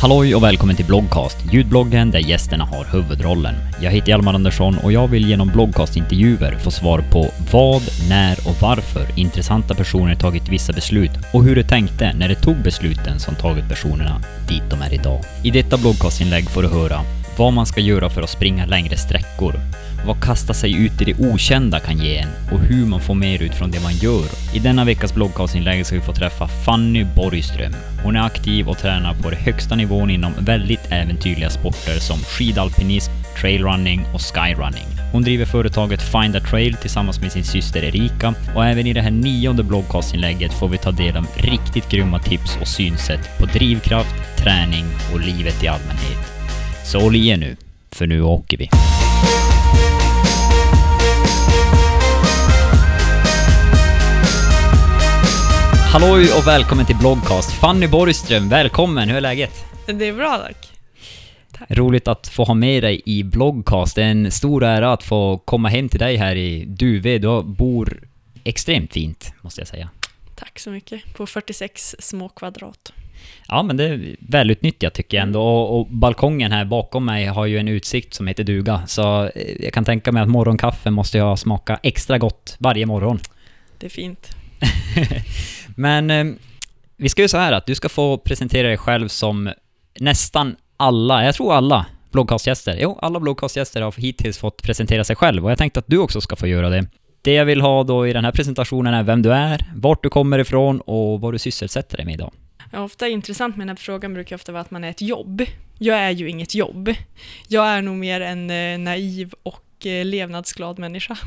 Halloj och välkommen till Bloggcast, ljudbloggen där gästerna har huvudrollen. Jag heter Hjalmar Andersson och jag vill genom bloggcastintervjuer få svar på vad, när och varför intressanta personer tagit vissa beslut och hur de tänkte när de tog besluten som tagit personerna dit de är idag. I detta bloggcastinlägg får du höra vad man ska göra för att springa längre sträckor, vad kasta sig ut i det okända kan ge en och hur man får mer ut från det man gör. I denna veckas bloggcastinlägg ska vi få träffa Fanny Borgström. Hon är aktiv och tränar på den högsta nivån inom väldigt äventyrliga sporter som skidalpinism, trailrunning och skyrunning. Hon driver företaget Find a Trail tillsammans med sin syster Erika och även i det här nionde bloggcastinlägget får vi ta del av riktigt grymma tips och synsätt på drivkraft, träning och livet i allmänhet. Så håll i er nu, för nu åker vi. Halloj och välkommen till Bloggcast. Fanny Borgström, välkommen. Hur är läget? Det är bra tack. Roligt att få ha med dig i Bloggcast. Det är en stor ära att få komma hem till dig här i Duve. Du bor extremt fint, måste jag säga. Tack så mycket. På 46 små kvadrat. Ja, men det är välutnyttjat tycker jag ändå. Och, och balkongen här bakom mig har ju en utsikt som heter duga. Så eh, jag kan tänka mig att morgonkaffe måste jag smaka extra gott varje morgon. Det är fint. Men eh, vi ska ju så här att du ska få presentera dig själv som nästan alla, jag tror alla, bloggcastgäster. Jo, alla bloggcastgäster har hittills fått presentera sig själv och jag tänkte att du också ska få göra det. Det jag vill ha då i den här presentationen är vem du är, vart du kommer ifrån och vad du sysselsätter dig med idag. Ofta intressant med den här frågan brukar ofta vara att man är ett jobb. Jag är ju inget jobb. Jag är nog mer en eh, naiv och eh, levnadsglad människa.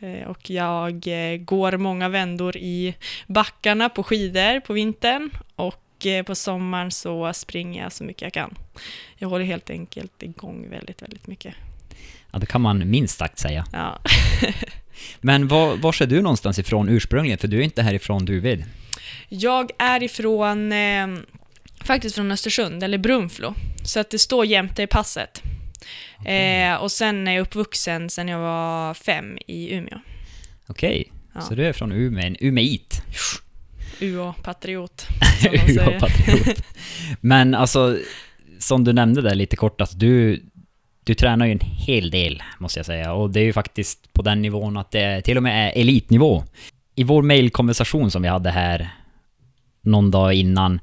Eh, och jag går många vändor i backarna på skidor på vintern och på sommaren så springer jag så mycket jag kan. Jag håller helt enkelt igång väldigt, väldigt mycket. Ja, det kan man minst sagt säga. Ja. Men var, var är du någonstans ifrån ursprungligen? För du är inte härifrån Duved. Jag är ifrån, eh, faktiskt från Östersund, eller Brunflo. Så att det står jämte i passet. Okay. Eh, och sen är jag uppvuxen sen jag var fem i Umeå. Okej, okay. ja. så du är från Umeå, en Umeåit? UA-patriot. UA-patriot. Men alltså, som du nämnde där lite kort, att du, du tränar ju en hel del, måste jag säga. Och det är ju faktiskt på den nivån att det till och med är elitnivå. I vår mailkonversation som vi hade här någon dag innan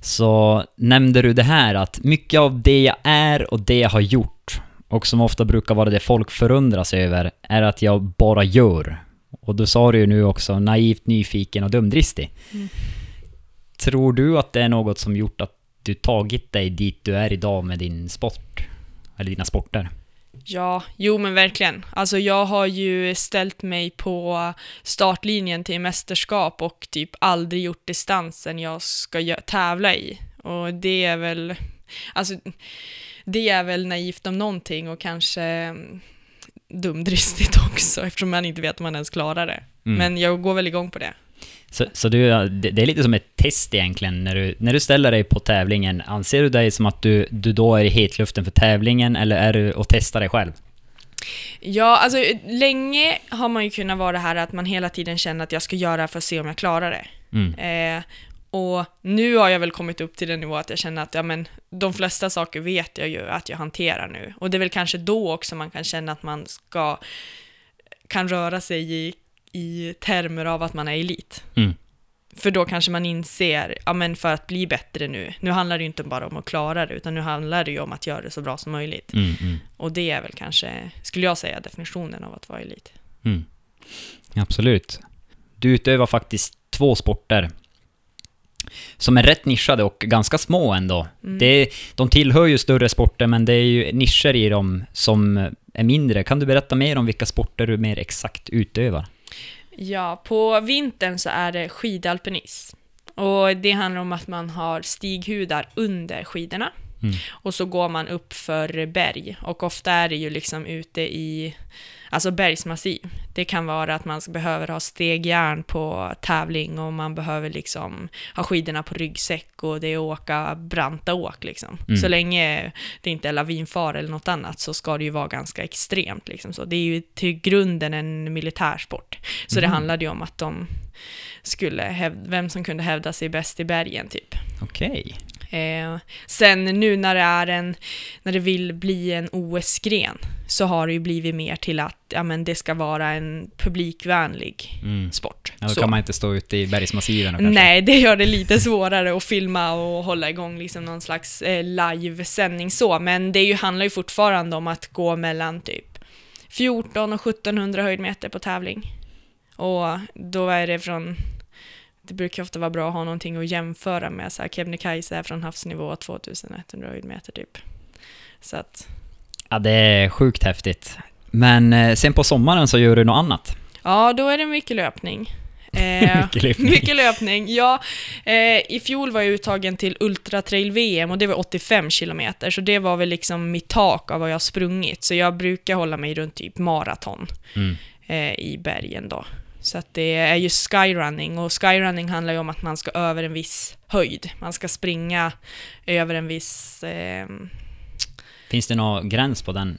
så nämnde du det här att mycket av det jag är och det jag har gjort och som ofta brukar vara det folk förundras över är att jag bara gör. Och då sa du ju nu också naivt, nyfiken och dumdristig. Mm. Tror du att det är något som gjort att du tagit dig dit du är idag med din sport? Eller dina sporter? Ja, jo men verkligen. Alltså jag har ju ställt mig på startlinjen till mästerskap och typ aldrig gjort distansen jag ska tävla i. Och det är väl, alltså det är väl naivt om någonting och kanske mm, dumdristigt också eftersom man inte vet om man ens klarar det. Mm. Men jag går väl igång på det. Så, så du, det är lite som ett test egentligen, när du, när du ställer dig på tävlingen. Anser du dig som att du, du då är i hetluften för tävlingen, eller är du och testar dig själv? Ja, alltså länge har man ju kunnat vara det här att man hela tiden känner att jag ska göra för att se om jag klarar det. Mm. Eh, och nu har jag väl kommit upp till den nivå att jag känner att ja, men, de flesta saker vet jag ju att jag hanterar nu. Och det är väl kanske då också man kan känna att man ska kan röra sig i i termer av att man är elit. Mm. För då kanske man inser, ja men för att bli bättre nu, nu handlar det ju inte bara om att klara det, utan nu handlar det ju om att göra det så bra som möjligt. Mm, mm. Och det är väl kanske, skulle jag säga, definitionen av att vara elit. Mm. Absolut. Du utövar faktiskt två sporter som är rätt nischade och ganska små ändå. Mm. Det, de tillhör ju större sporter, men det är ju nischer i dem som är mindre. Kan du berätta mer om vilka sporter du mer exakt utövar? Ja, på vintern så är det skidalpinism. Och det handlar om att man har stighudar under skidorna. Mm. Och så går man upp för berg. Och ofta är det ju liksom ute i alltså bergsmassiv. Det kan vara att man behöver ha stegjärn på tävling och man behöver liksom ha skidorna på ryggsäck och det är åka branta åk liksom. Mm. Så länge det inte är lavinfar eller något annat så ska det ju vara ganska extremt liksom. Så det är ju till grunden en militärsport. Så mm. det handlade ju om att de skulle, vem som kunde hävda sig bäst i bergen typ. Okej. Eh, sen nu när det är en, när det vill bli en OS-gren så har det ju blivit mer till att ja, men det ska vara en publikvänlig Mm. sport. Ja, då Så. kan man inte stå ute i bergsmassiven kanske. Nej, det gör det lite svårare att filma och hålla igång liksom någon slags eh, livesändning så, men det ju, handlar ju fortfarande om att gå mellan typ 14 och 1700 höjdmeter på tävling. Och då är det från, det brukar ofta vara bra att ha någonting att jämföra med, så här Kebnekaise är från havsnivå 2100 höjdmeter typ. Så att, Ja, det är sjukt häftigt. Men eh, sen på sommaren så gör du något annat. ja, då är det mycket löpning. Eh, Mycket löpning. Mycket löpning, ja. Eh, I fjol var jag uttagen till Ultra Trail VM och det var 85 kilometer, så det var väl liksom mitt tak av vad jag sprungit. Så jag brukar hålla mig runt typ maraton Mm. eh, i bergen då. Så att det är ju skyrunning och skyrunning handlar ju om att man ska över en viss höjd. Man ska springa över en viss... Eh, Finns det någon gräns på den?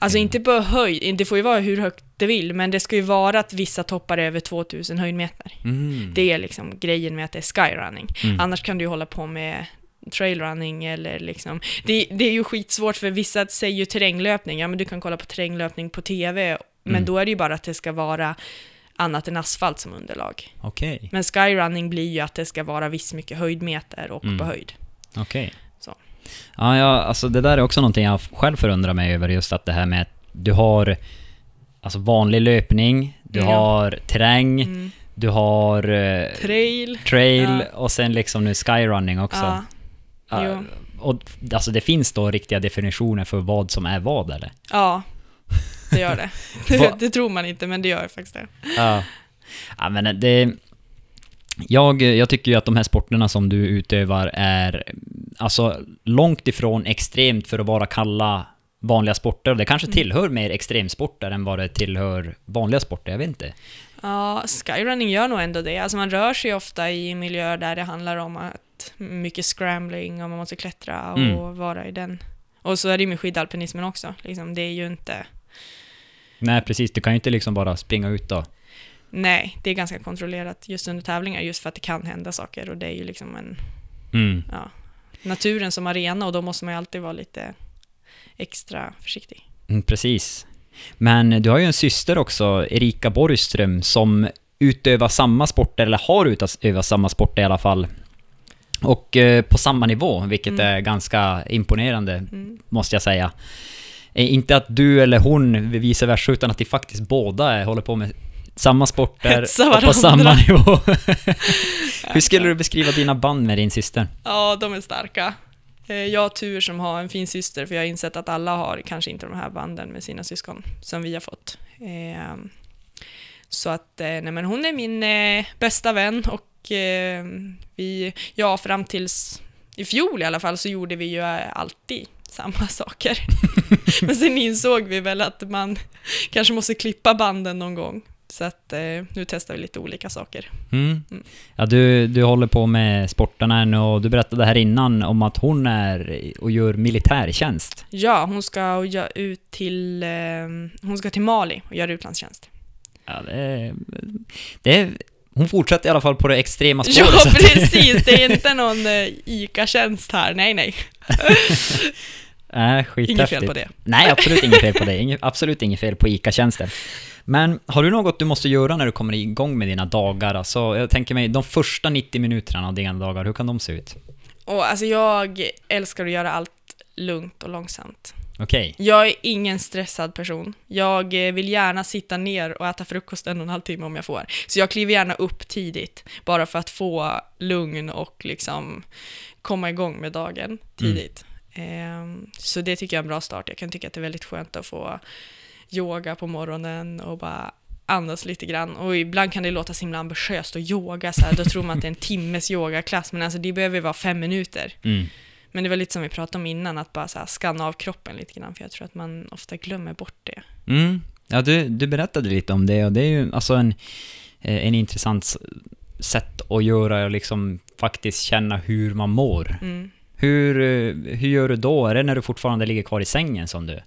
alltså inte på höjd, det får ju vara hur högt det vill, men det ska ju vara att vissa toppar över 2000 höjdmeter. Mm. Det är liksom grejen med att det är skyrunning. Mm. Annars kan du ju hålla på med trailrunning eller liksom... Det, det är ju skitsvårt för vissa säger ju terränglöpning, ja men du kan kolla på terränglöpning på TV, men Mm. då är det ju bara att det ska vara annat än asfalt som underlag. Okej, Men skyrunning blir ju att det ska vara viss mycket höjdmeter och Mm. på höjd. okej. Så. Ja, ja, alltså det där är också någonting jag själv förundrar mig över, just att det här med att du har alltså vanlig löpning, du Ja. har terräng, Mm. du har eh, Trail. trail Ja. och sen liksom nu skyrunning också. Ja. Jo. och alltså det finns då riktiga definitioner för vad som är vad eller? ja, det gör det. Det. Det tror man inte, men det gör faktiskt det. Ja. ja men det... Jag, jag tycker ju att de här sporterna som du utövar är alltså långt ifrån extremt för att vara kalla vanliga sporter. Det kanske Mm. tillhör mer extremsporter än vad det tillhör vanliga sporter, jag vet inte. Ja, skyrunning gör nog ändå det. Alltså man rör sig ofta i miljöer där det handlar om att mycket scrambling och man måste klättra och Mm. vara i den. Och så är det ju med skidalpinismen också. Liksom, det är ju inte... Nej precis, du kan ju inte liksom bara springa ut då. Nej, det är ganska kontrollerat just under tävlingar just för att det kan hända saker och det är ju liksom en... Mm. Ja, naturen som arena och då måste man ju alltid vara lite extra försiktig. Mm, precis. Men du har ju en syster också, Erika Borgström, som utövar samma sporter, eller har utövat samma sporter i alla fall. Och eh, på samma nivå, vilket Mm. är ganska imponerande, Mm. måste jag säga. Eh, inte att du eller hon vice versa, utan att de faktiskt båda är, håller på med samma sporter och på samma nivå. Hur skulle du beskriva dina band med din syster? Ja, de är starka. Eh, Jag har tur som har en fin syster, för jag har insett att alla har kanske inte de här banden med sina syskon som vi har fått. Eh, Så att, eh, nej men hon är min bästa vän och eh, vi, ja fram tills i fjol i alla fall så gjorde vi ju alltid samma saker. men sen insåg vi väl att man kanske måste klippa banden någon gång. Så att eh, nu testar vi lite olika saker. Mm. Mm. Ja, du, du håller på med sporterna nu och du berättade här innan om att hon är och gör militärtjänst. Ja, hon ska ut till, eh, hon ska till Mali och göra utlandstjänst. Ja, det är, det är, hon fortsätter i alla fall på det extrema spåret. Ja, precis! Det är inte någon eh, ICA-tjänst här, nej nej. Skithäftigt. Inget fel på det. Nej, absolut inget fel på det. Inget, absolut inget fel på ICA-tjänsten. Men har du något du måste göra när du kommer igång med dina dagar? Alltså, jag tänker mig, de första 90 minuterna av dina dagar, hur kan de se ut? Och alltså jag älskar att göra allt lugnt och långsamt. Okej. Jag är ingen stressad person. Jag eh, vill gärna sitta ner och äta frukost en och en halv timme om jag får. Så jag kliver gärna upp tidigt, bara för att få lugn och liksom komma igång med dagen tidigt. Ehm, så det tycker jag är en bra start. Jag kan tycka att det är väldigt skönt att få yoga på morgonen och bara andas lite grann. Och ibland kan det låta så himla ambitiöst att yoga, så här, då tror man att det är en timmes yogaklass, men alltså det behöver vara fem minuter. Mm. Men det var lite som vi pratade om innan, att bara så skanna av kroppen lite grann, för jag tror att man ofta glömmer bort det. Mm. Ja, du, du berättade lite om det och det är ju alltså en, eh, en intressant sätt att göra och liksom faktiskt känna hur man mår. Mm. Hur, eh, hur gör du då? Är det när du fortfarande ligger kvar i sängen som du...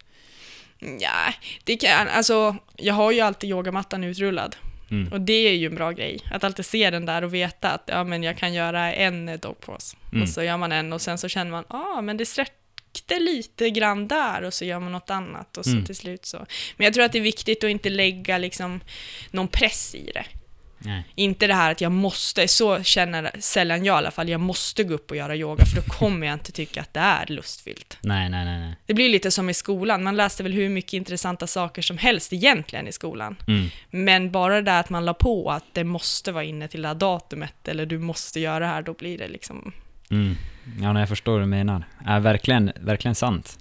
Ja, det kan, alltså, jag har ju alltid yogamattan utrullad. Mm. Och det är ju en bra grej, att alltid se den där och veta att ja, men jag kan göra en dogpose. Mm. Och så gör man en och sen så känner man, ja ah, men det sträckte lite grann där och så gör man något annat och så mm. till slut så. Men jag tror att det är viktigt att inte lägga liksom någon press i det. Nej. Inte det här att jag måste, så känner sällan jag i alla fall, jag måste gå upp och göra yoga för då kommer jag inte tycka att det är lustfyllt. Nej, nej, nej. nej. Det blir lite som i skolan, man läste väl hur mycket intressanta saker som helst egentligen i skolan. Mm. Men bara det där att man la på att det måste vara inne till det här datumet eller du måste göra det här, då blir det liksom... Mm. Ja, jag förstår vad du menar. Är verkligen, verkligen sant.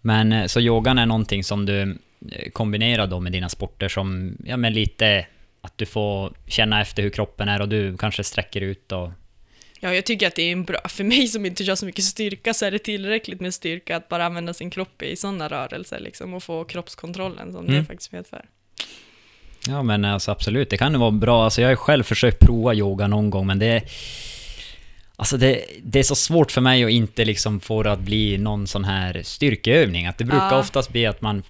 Men eh, så yogan är någonting som du eh, kombinerar då med dina sporter som, ja men lite att du får känna efter hur kroppen är och du kanske sträcker ut och... Ja, jag tycker att det är en bra... För mig som inte kör så mycket styrka så är det tillräckligt med styrka att bara använda sin kropp i sådana rörelser liksom och få kroppskontrollen som mm. det faktiskt medför. Ja, men alltså absolut, det kan ju vara bra. Alltså jag har själv försökt prova yoga någon gång, men det... Alltså det, det är så svårt för mig att inte liksom få det att bli någon sån här styrkeövning. Att det brukar ja. oftast bli att man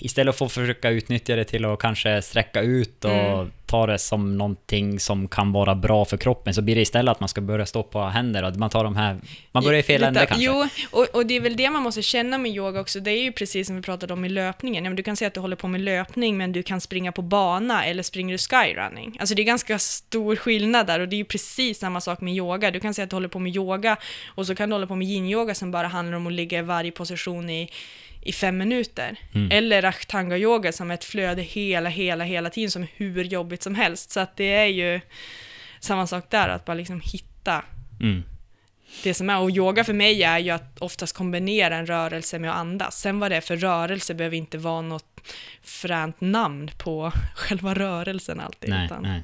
istället för att försöka utnyttja det till att kanske sträcka ut och mm. ta det som någonting som kan vara bra för kroppen, så blir det istället att man ska börja stå på händer och man tar de här... Man börjar i fel ände kanske. Jo, och, och, det är väl det man måste känna med yoga också. Det är ju precis som vi pratade om i löpningen. Ja, men du kan säga att du håller på med löpning, men du kan springa på bana eller springer du skyrunning. Alltså det är ganska stor skillnad där och det är ju precis samma sak med yoga. Du kan säga att du håller på med yoga och så kan du hålla på med yin-yoga som bara handlar om att ligga i varje position i i fem minuter. Mm. Eller ashtanga yoga som är ett flöde hela, hela, hela tiden som är hur jobbigt som helst. Så att det är ju samma sak där, att bara liksom hitta mm. det som är. Och yoga för mig är ju att oftast kombinera en rörelse med att andas. Sen vad det är för rörelse behöver inte vara något fränt namn på själva rörelsen alltid. Nej, utan... nej.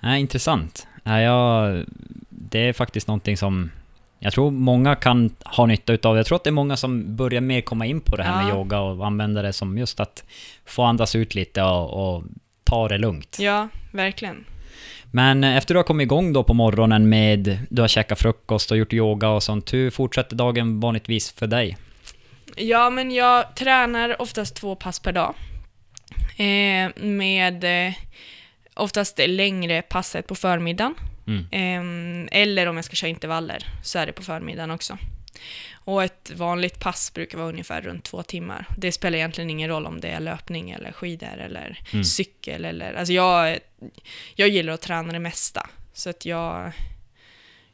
nej intressant. Ja, jag, det är faktiskt någonting som jag tror många kan ha nytta utav det. Jag tror att det är många som börjar mer komma in på det här ja. med yoga och använda det som just att få andas ut lite och, och ta det lugnt. Ja, verkligen. Men efter du har kommit igång då på morgonen med, du har käkat frukost och gjort yoga och sånt, hur fortsätter dagen vanligtvis för dig? Ja, men jag tränar oftast två pass per dag. Eh, med eh, oftast längre passet på förmiddagen Mm. eller om jag ska köra intervaller så är det på förmiddagen också. Och ett vanligt pass brukar vara ungefär runt två timmar. Det spelar egentligen ingen roll om det är löpning eller skidor eller mm. cykel eller... Alltså jag, jag gillar att träna det mesta. Så att jag,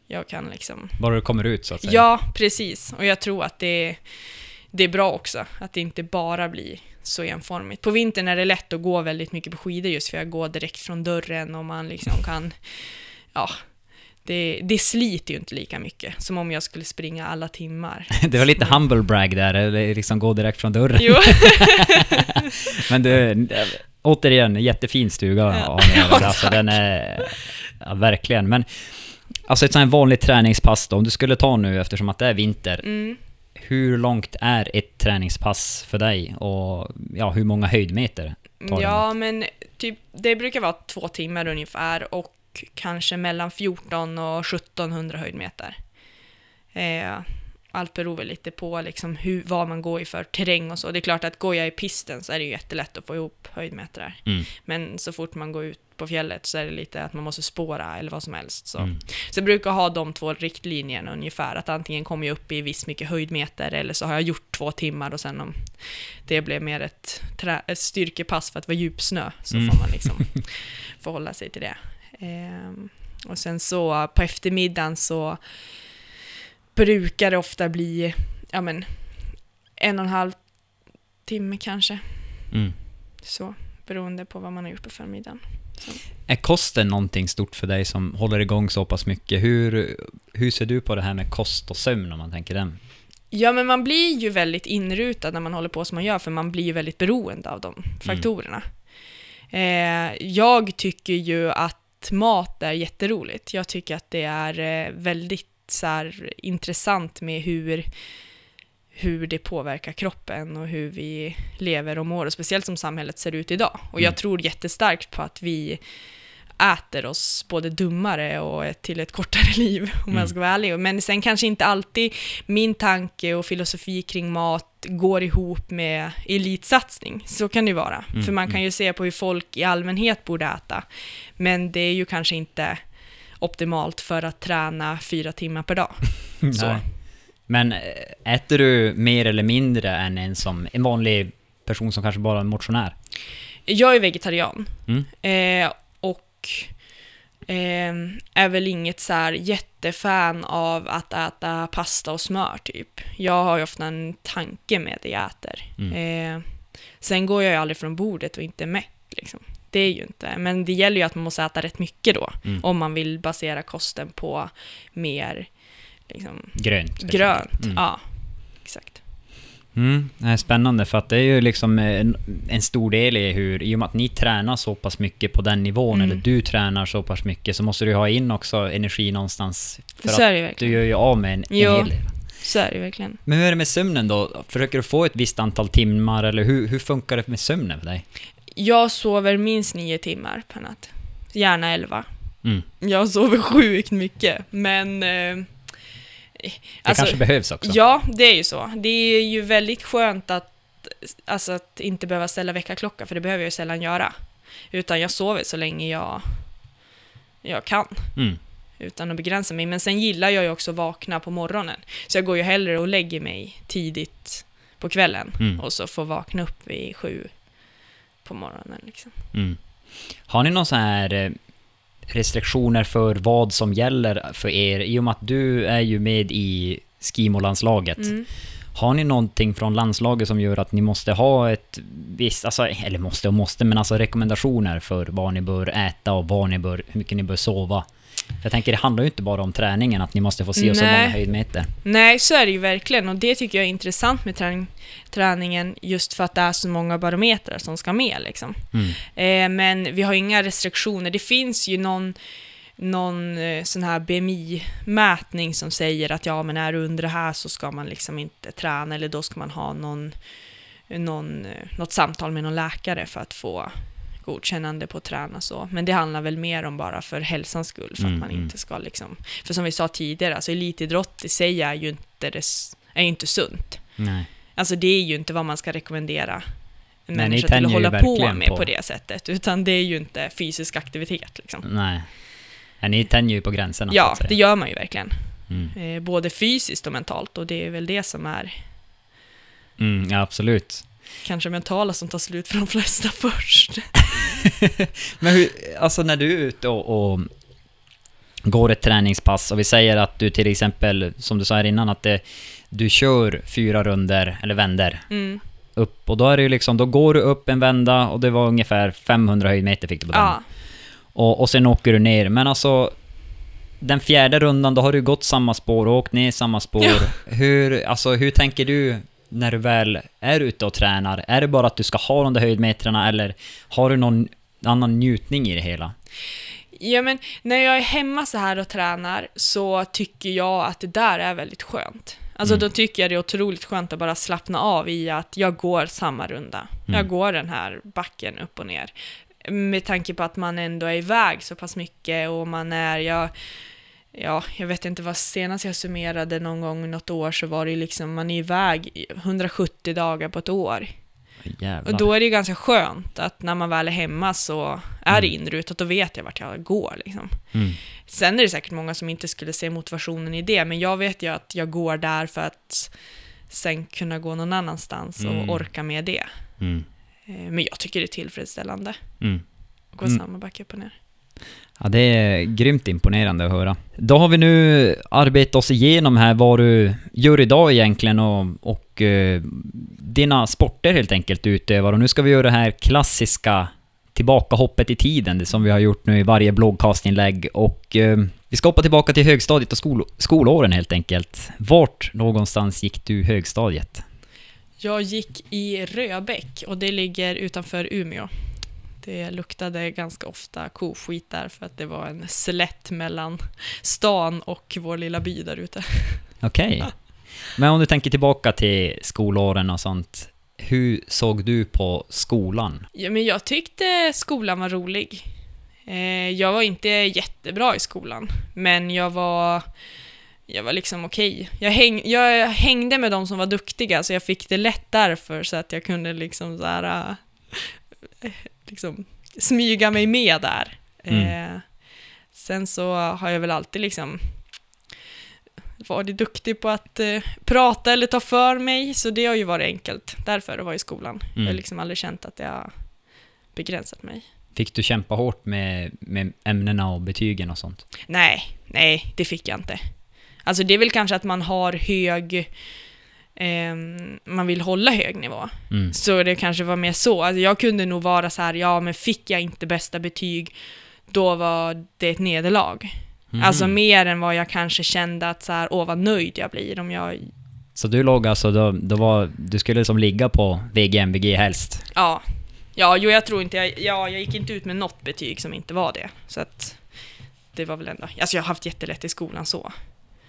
jag kan liksom... Bara du kommer ut så att säga? Ja, precis. Och jag tror att det, det är bra också. Att det inte bara blir så enformigt. På vintern är det lätt att gå väldigt mycket på skidor just för jag går direkt från dörren och man liksom kan ja, det, det sliter ju inte lika mycket som om jag skulle springa alla timmar. Det var lite humble brag där, eller liksom gå direkt från dörren. Jo. Men du, återigen, jättefin stuga ja. ja alltså, den är, ja, verkligen. Men alltså ett sånt här vanligt träningspass då, om du skulle ta nu eftersom att det är vinter, mm. hur långt är ett träningspass för dig och ja, hur många höjdmeter? Tar ja, men typ, det brukar vara två timmar ungefär och kanske mellan 14 och 1700 höjdmeter. Eh, allt beror väl lite på liksom hur, vad man går i för terräng och så. Det är klart att går jag i pisten så är det ju jättelätt att få ihop höjdmetrar. Mm. Men så fort man går ut på fjället så är det lite att man måste spåra eller vad som helst. Så, mm. så jag brukar ha de två riktlinjerna ungefär, att antingen kommer jag upp i viss mycket höjdmeter eller så har jag gjort två timmar och sen om det blev mer ett, ett styrkepass för att vara djupsnö så mm. får man liksom förhålla sig till det. Eh, och sen så på eftermiddagen så brukar det ofta bli ja, men, en och en halv timme kanske. Mm. Så, beroende på vad man har gjort på förmiddagen. Så. Är kosten någonting stort för dig som håller igång så pass mycket? Hur, hur ser du på det här med kost och sömn om man tänker den? Ja, men man blir ju väldigt inrutad när man håller på som man gör, för man blir ju väldigt beroende av de mm. faktorerna. Mm. Eh, jag tycker ju att mat är jätteroligt. Jag tycker att det är eh, väldigt så här, intressant med hur, hur det påverkar kroppen och hur vi lever och mår, och speciellt som samhället ser ut idag. Och jag mm. tror jättestarkt på att vi äter oss både dummare och till ett kortare liv, om Mm. jag ska vara ärlig. Men sen kanske inte alltid min tanke och filosofi kring mat går ihop med elitsatsning. Så kan det ju vara. Mm, För man kan ju se på hur folk i allmänhet borde äta. Men det är ju kanske inte optimalt för att träna fyra timmar per dag. Så. Men eh, äter du mer eller mindre än en, som, en vanlig person som kanske bara är motionär? Jag är vegetarian. Mm. Eh, eh, är väl inget så här jättefan av att äta pasta och smör typ. Jag har ju ofta en tanke med det jag äter. Mm. Eh, sen går jag ju aldrig från bordet och inte mätt liksom. Det är ju inte, men det gäller ju att man måste äta rätt mycket då. Mm. Om man vill basera kosten på mer liksom, Grönt. grönt. Mm. Ja. Mm, det är spännande för att det är ju liksom en, en stor del i hur, i och med att ni tränar så pass mycket på den nivån, Mm. eller du tränar så pass mycket, så måste du ha in också energi någonstans. För Så att är det du verkligen. gör ju av med en, en Jo. hel del. Så är det verkligen. Men hur är det med sömnen då? Försöker du få ett visst antal timmar, eller hur, hur funkar det med sömnen för dig? Jag sover minst nio timmar per natt. Gärna elva. Mm. Jag sover sjukt mycket, men... Eh, Det alltså, kanske behövs också? Ja, det är ju så. Det är ju väldigt skönt att, alltså att inte behöva ställa väckarklocka, för det behöver jag ju sällan göra. Utan jag sover så länge jag, jag kan, Mm. utan att begränsa mig. Men sen gillar jag ju också att vakna på morgonen. Så jag går ju hellre och lägger mig tidigt på kvällen Mm. och så får vakna upp vid sju på morgonen. Liksom. Mm. Har ni någon sån här eh, restriktioner för vad som gäller för er? I och med att du är ju med i Skimo-landslaget. Mm. Har ni någonting från landslaget som gör att ni måste ha ett visst, alltså, eller måste och måste, men alltså rekommendationer för vad ni bör äta och vad ni bör, hur mycket ni bör sova? Jag tänker, det handlar ju inte bara om träningen, att ni måste få se och så Nej. många höjdmeter. Nej, så är det ju verkligen och det tycker jag är intressant med träning, träningen just för att det är så många barometrar som ska med. Liksom. Mm. Eh, men vi har inga restriktioner. Det finns ju någon, någon eh, sån här BMI-mätning som säger att ja, men är du under det här så ska man liksom inte träna eller då ska man ha någon, någon, eh, något samtal med någon läkare för att få godkännande på att träna så. Men det handlar väl mer om bara för hälsans skull, för Mm, att man mm. inte ska liksom... För som vi sa tidigare, alltså elitidrott i sig är ju inte, det, är ju inte sunt. Nej. Alltså det är ju inte vad man ska rekommendera en Nej, ni människa till att hålla på med på. på- det sättet, utan det är ju inte fysisk aktivitet liksom. Nej. Ja, ni tänjer ju på gränserna Ja, det gör man ju verkligen. Mm. Eh, både fysiskt och mentalt, och det är väl det som är Mm, ja, absolut. Kanske mentala som tar slut för de flesta först. Men hur, alltså när du är ute och, och går ett träningspass och vi säger att du till exempel, som du sa här innan, att det, du kör fyra runder eller vänder Mm. upp och då är det ju liksom, då går du upp en vända och det var ungefär 500 höjdmeter fick du på den. Ja, Och, och sen åker du ner, men alltså den fjärde rundan, då har du gått samma spår och åkt ner samma spår. Ja. Hur, alltså, hur tänker du när du väl är ute och tränar? Är det bara att du ska ha de där höjdmetrarna eller har du någon annan njutning i det hela? Ja, men när jag är hemma så här och tränar så tycker jag att det där är väldigt skönt. Alltså Mm. då tycker jag det är otroligt skönt att bara slappna av i att jag går samma runda. Mm. Jag går den här backen upp och ner. Med tanke på att man ändå är iväg så pass mycket och man är, jag, ja, jag vet inte vad senast jag summerade någon gång något år så var det ju liksom, man är iväg i 170 dagar på ett år. Jävlar. Och då är det ju ganska skönt att när man väl är hemma så är det Mm. inrutat, då vet jag vart jag går liksom. Mm. Sen är det säkert många som inte skulle se motivationen i det, men jag vet ju att jag går där för att sen kunna gå någon annanstans Mm. och orka med det. Mm. Eh, Men jag tycker det är tillfredsställande Mm. att gå Mm. samma backe upp och ner. Ja, det är grymt imponerande att höra. Då har vi nu arbetat oss igenom här vad du gör idag egentligen och, och eh, dina sporter helt enkelt du utövar. Och nu ska vi göra det här klassiska tillbakahoppet i tiden, det som vi har gjort nu i varje bloggcastinlägg. Och eh, vi ska hoppa tillbaka till högstadiet och skol skolåren helt enkelt. Vart någonstans gick du högstadiet? Jag gick i Röbäck och det ligger utanför Umeå. Det luktade ganska ofta koskit där för att det var en slätt mellan stan och vår lilla by där ute. Okej. Men om du tänker tillbaka till skolåren och sånt. Hur såg du på skolan? Ja, men jag tyckte skolan var rolig. Eh, jag var inte jättebra i skolan, men jag var, jag var liksom okej. Okay. Jag, häng, jag hängde med de som var duktiga, så jag fick det lätt därför, så att jag kunde liksom så här, äh, liksom smyga mig med där. Mm. Eh, sen så har jag väl alltid liksom varit duktig på att eh, prata eller ta för mig, så det har ju varit enkelt därför att vara i skolan. Mm. Jag har mm. liksom aldrig känt att jag har begränsat mig. Fick du kämpa hårt med, med ämnena och betygen och sånt? Nej, nej, det fick jag inte. Alltså det är väl kanske att man har hög, eh, man vill hålla hög nivå. Mm. Så det kanske var mer så. Alltså jag kunde nog vara så här, ja men fick jag inte bästa betyg, då var det ett nederlag. Mm. Alltså mer än vad jag kanske kände att så här, åh vad nöjd jag blir om jag... Så du låg alltså, då, då var, du skulle som ligga på VG, MVG helst? Ja. Ja, jo jag tror inte, jag, ja, jag gick inte ut med något betyg som inte var det. Så att det var väl ändå, alltså jag har haft jättelätt i skolan så.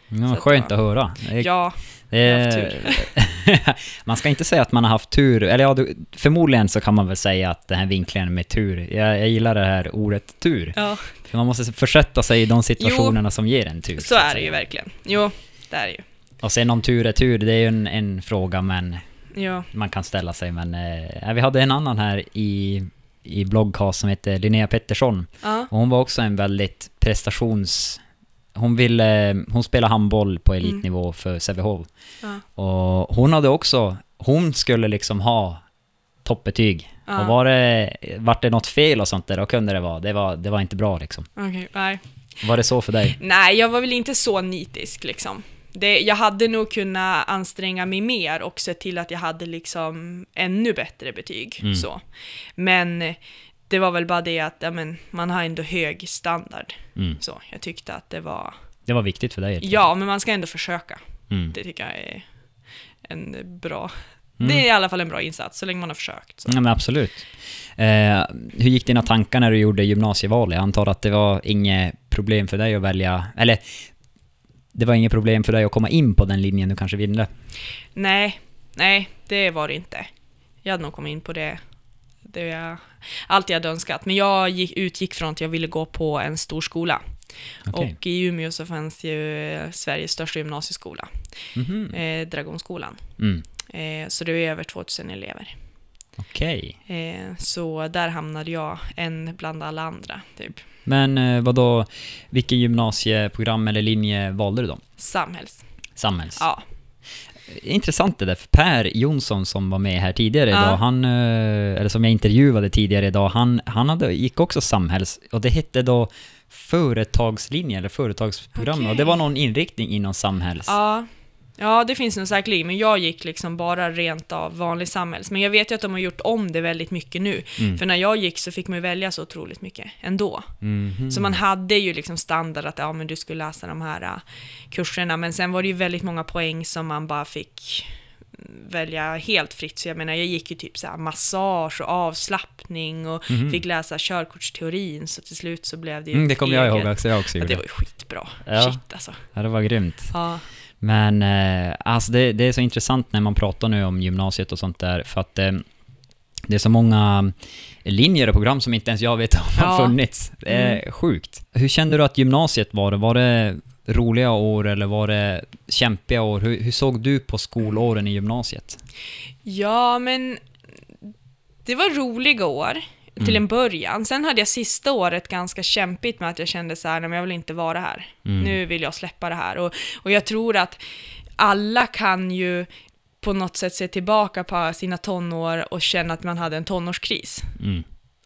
Ja, skönt att höra. Det, ja, jag har haft tur. man ska inte säga att man har haft tur, eller ja, förmodligen så kan man väl säga att den här vinklingen med tur, jag, jag gillar det här ordet tur. Ja. För man måste försätta sig i de situationerna jo, som ger en tur. Så, så är det ju verkligen. Jo, det är det ju. Och sen om tur är tur, det är ju en, en fråga men ja. man kan ställa sig. Men eh, vi hade en annan här i, i bloggcast som heter Linnea Pettersson. Ja. Och hon var också en väldigt prestations hon ville, hon spelade handboll på elitnivå mm. för Sävehof. Ja. Och hon hade också, hon skulle liksom ha toppbetyg. Ja. Och var det, vart det något fel och sånt där, då kunde det vara. Det var, det var inte bra liksom. Okay, nej. Var det så för dig? Nej, jag var väl inte så nitisk liksom. Det, jag hade nog kunnat anstränga mig mer och se till att jag hade liksom ännu bättre betyg. Mm. Så. Men det var väl bara det att ja, men, man har ändå hög standard. Mm. Så jag tyckte att det var... Det var viktigt för dig? Ja, men man ska ändå försöka. Mm. Det tycker jag är en bra... Mm. Det är i alla fall en bra insats, så länge man har försökt. Så. Ja, men absolut. Eh, hur gick dina tankar när du gjorde gymnasieval? Jag antar att det var inget problem för dig att välja, eller det var inget problem för dig att komma in på den linjen du kanske ville? Nej, nej, det var det inte. Jag hade nog kommit in på det det jag alltid hade önskat. Men jag gick, utgick från att jag ville gå på en stor skola. Okay. Och i Umeå så fanns ju Sveriges största gymnasieskola, mm -hmm. eh, Dragonskolan. Mm. Eh, så det är över 2000 elever. Okej. Okay. Eh, så där hamnade jag, en bland alla andra, typ. Men eh, vad då, vilket gymnasieprogram eller linje valde du då? Samhälls. Samhälls? Ja intressant det där, för Per Jonsson som var med här tidigare ja. idag, han, eh, eller som jag intervjuade tidigare idag, han, han hade, gick också samhälls, och det hette då företagslinje eller företagsprogram, okay. och det var någon inriktning inom samhälls. Ja, Ja, det finns nog säkerligen, men jag gick liksom bara rent av vanlig samhälls. Men jag vet ju att de har gjort om det väldigt mycket nu. Mm. För när jag gick så fick man ju välja så otroligt mycket ändå. Mm. Så man hade ju liksom standard att ja, men du skulle läsa de här uh, kurserna, men sen var det ju väldigt många poäng som man bara fick välja helt fritt. Så jag menar, jag gick ju typ så massage och avslappning och mm. fick läsa körkortsteorin, så till slut så blev det ju mm, Det kommer jag ihåg också, jag också gjorde. Ja, det var ju skitbra. Ja. Shit alltså. Ja, det var grymt. Ja. Men eh, alltså det, det, är så intressant när man pratar nu om gymnasiet och sånt där, för att eh, det är så många linjer och program som inte ens jag vet om ja. har funnits. Det är mm. sjukt. Hur kände du att gymnasiet var? Var det roliga år eller var det kämpiga år? Hur, hur såg du på skolåren i gymnasiet? Ja, men det var roliga år mm. till en början. Sen hade jag sista året ganska kämpigt med att jag kände så här, nej men jag vill inte vara här. Mm. Nu vill jag släppa det här. Och, och jag tror att alla kan ju på något sätt se tillbaka på sina tonår och känna att man hade en tonårskris. Mm.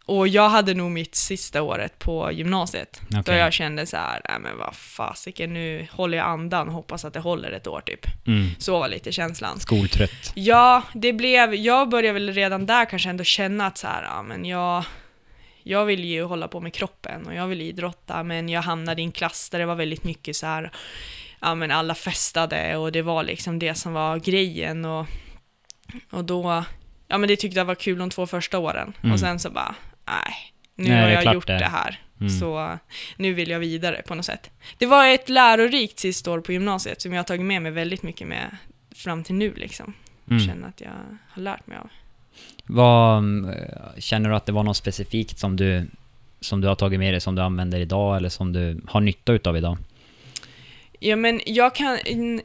Och jag hade nog mitt sista året på gymnasiet, okay. då jag kände så här, nej men vad fasiken, nu håller jag andan och hoppas att det håller ett år typ. Mm. Så var lite känslan. Skoltrött. Ja, det blev, jag började väl redan där kanske ändå känna att så här, ja men jag, jag vill ju hålla på med kroppen och jag vill idrotta, men jag hamnade i en klass där det var väldigt mycket så här, ja men alla festade och det var liksom det som var grejen och, och då, ja men det tyckte jag var kul de två första åren mm. och sen så bara, nej, nu nej, har jag gjort det, det här. Mm. Så nu vill jag vidare på något sätt. Det var ett lärorikt sista år på gymnasiet som jag har tagit med mig väldigt mycket med fram till nu liksom. Mm. Känner att jag har lärt mig av. Vad, mm, känner du att det var något specifikt som du som du har tagit med dig, som du använder idag eller som du har nytta utav idag? Ja, men jag, kan,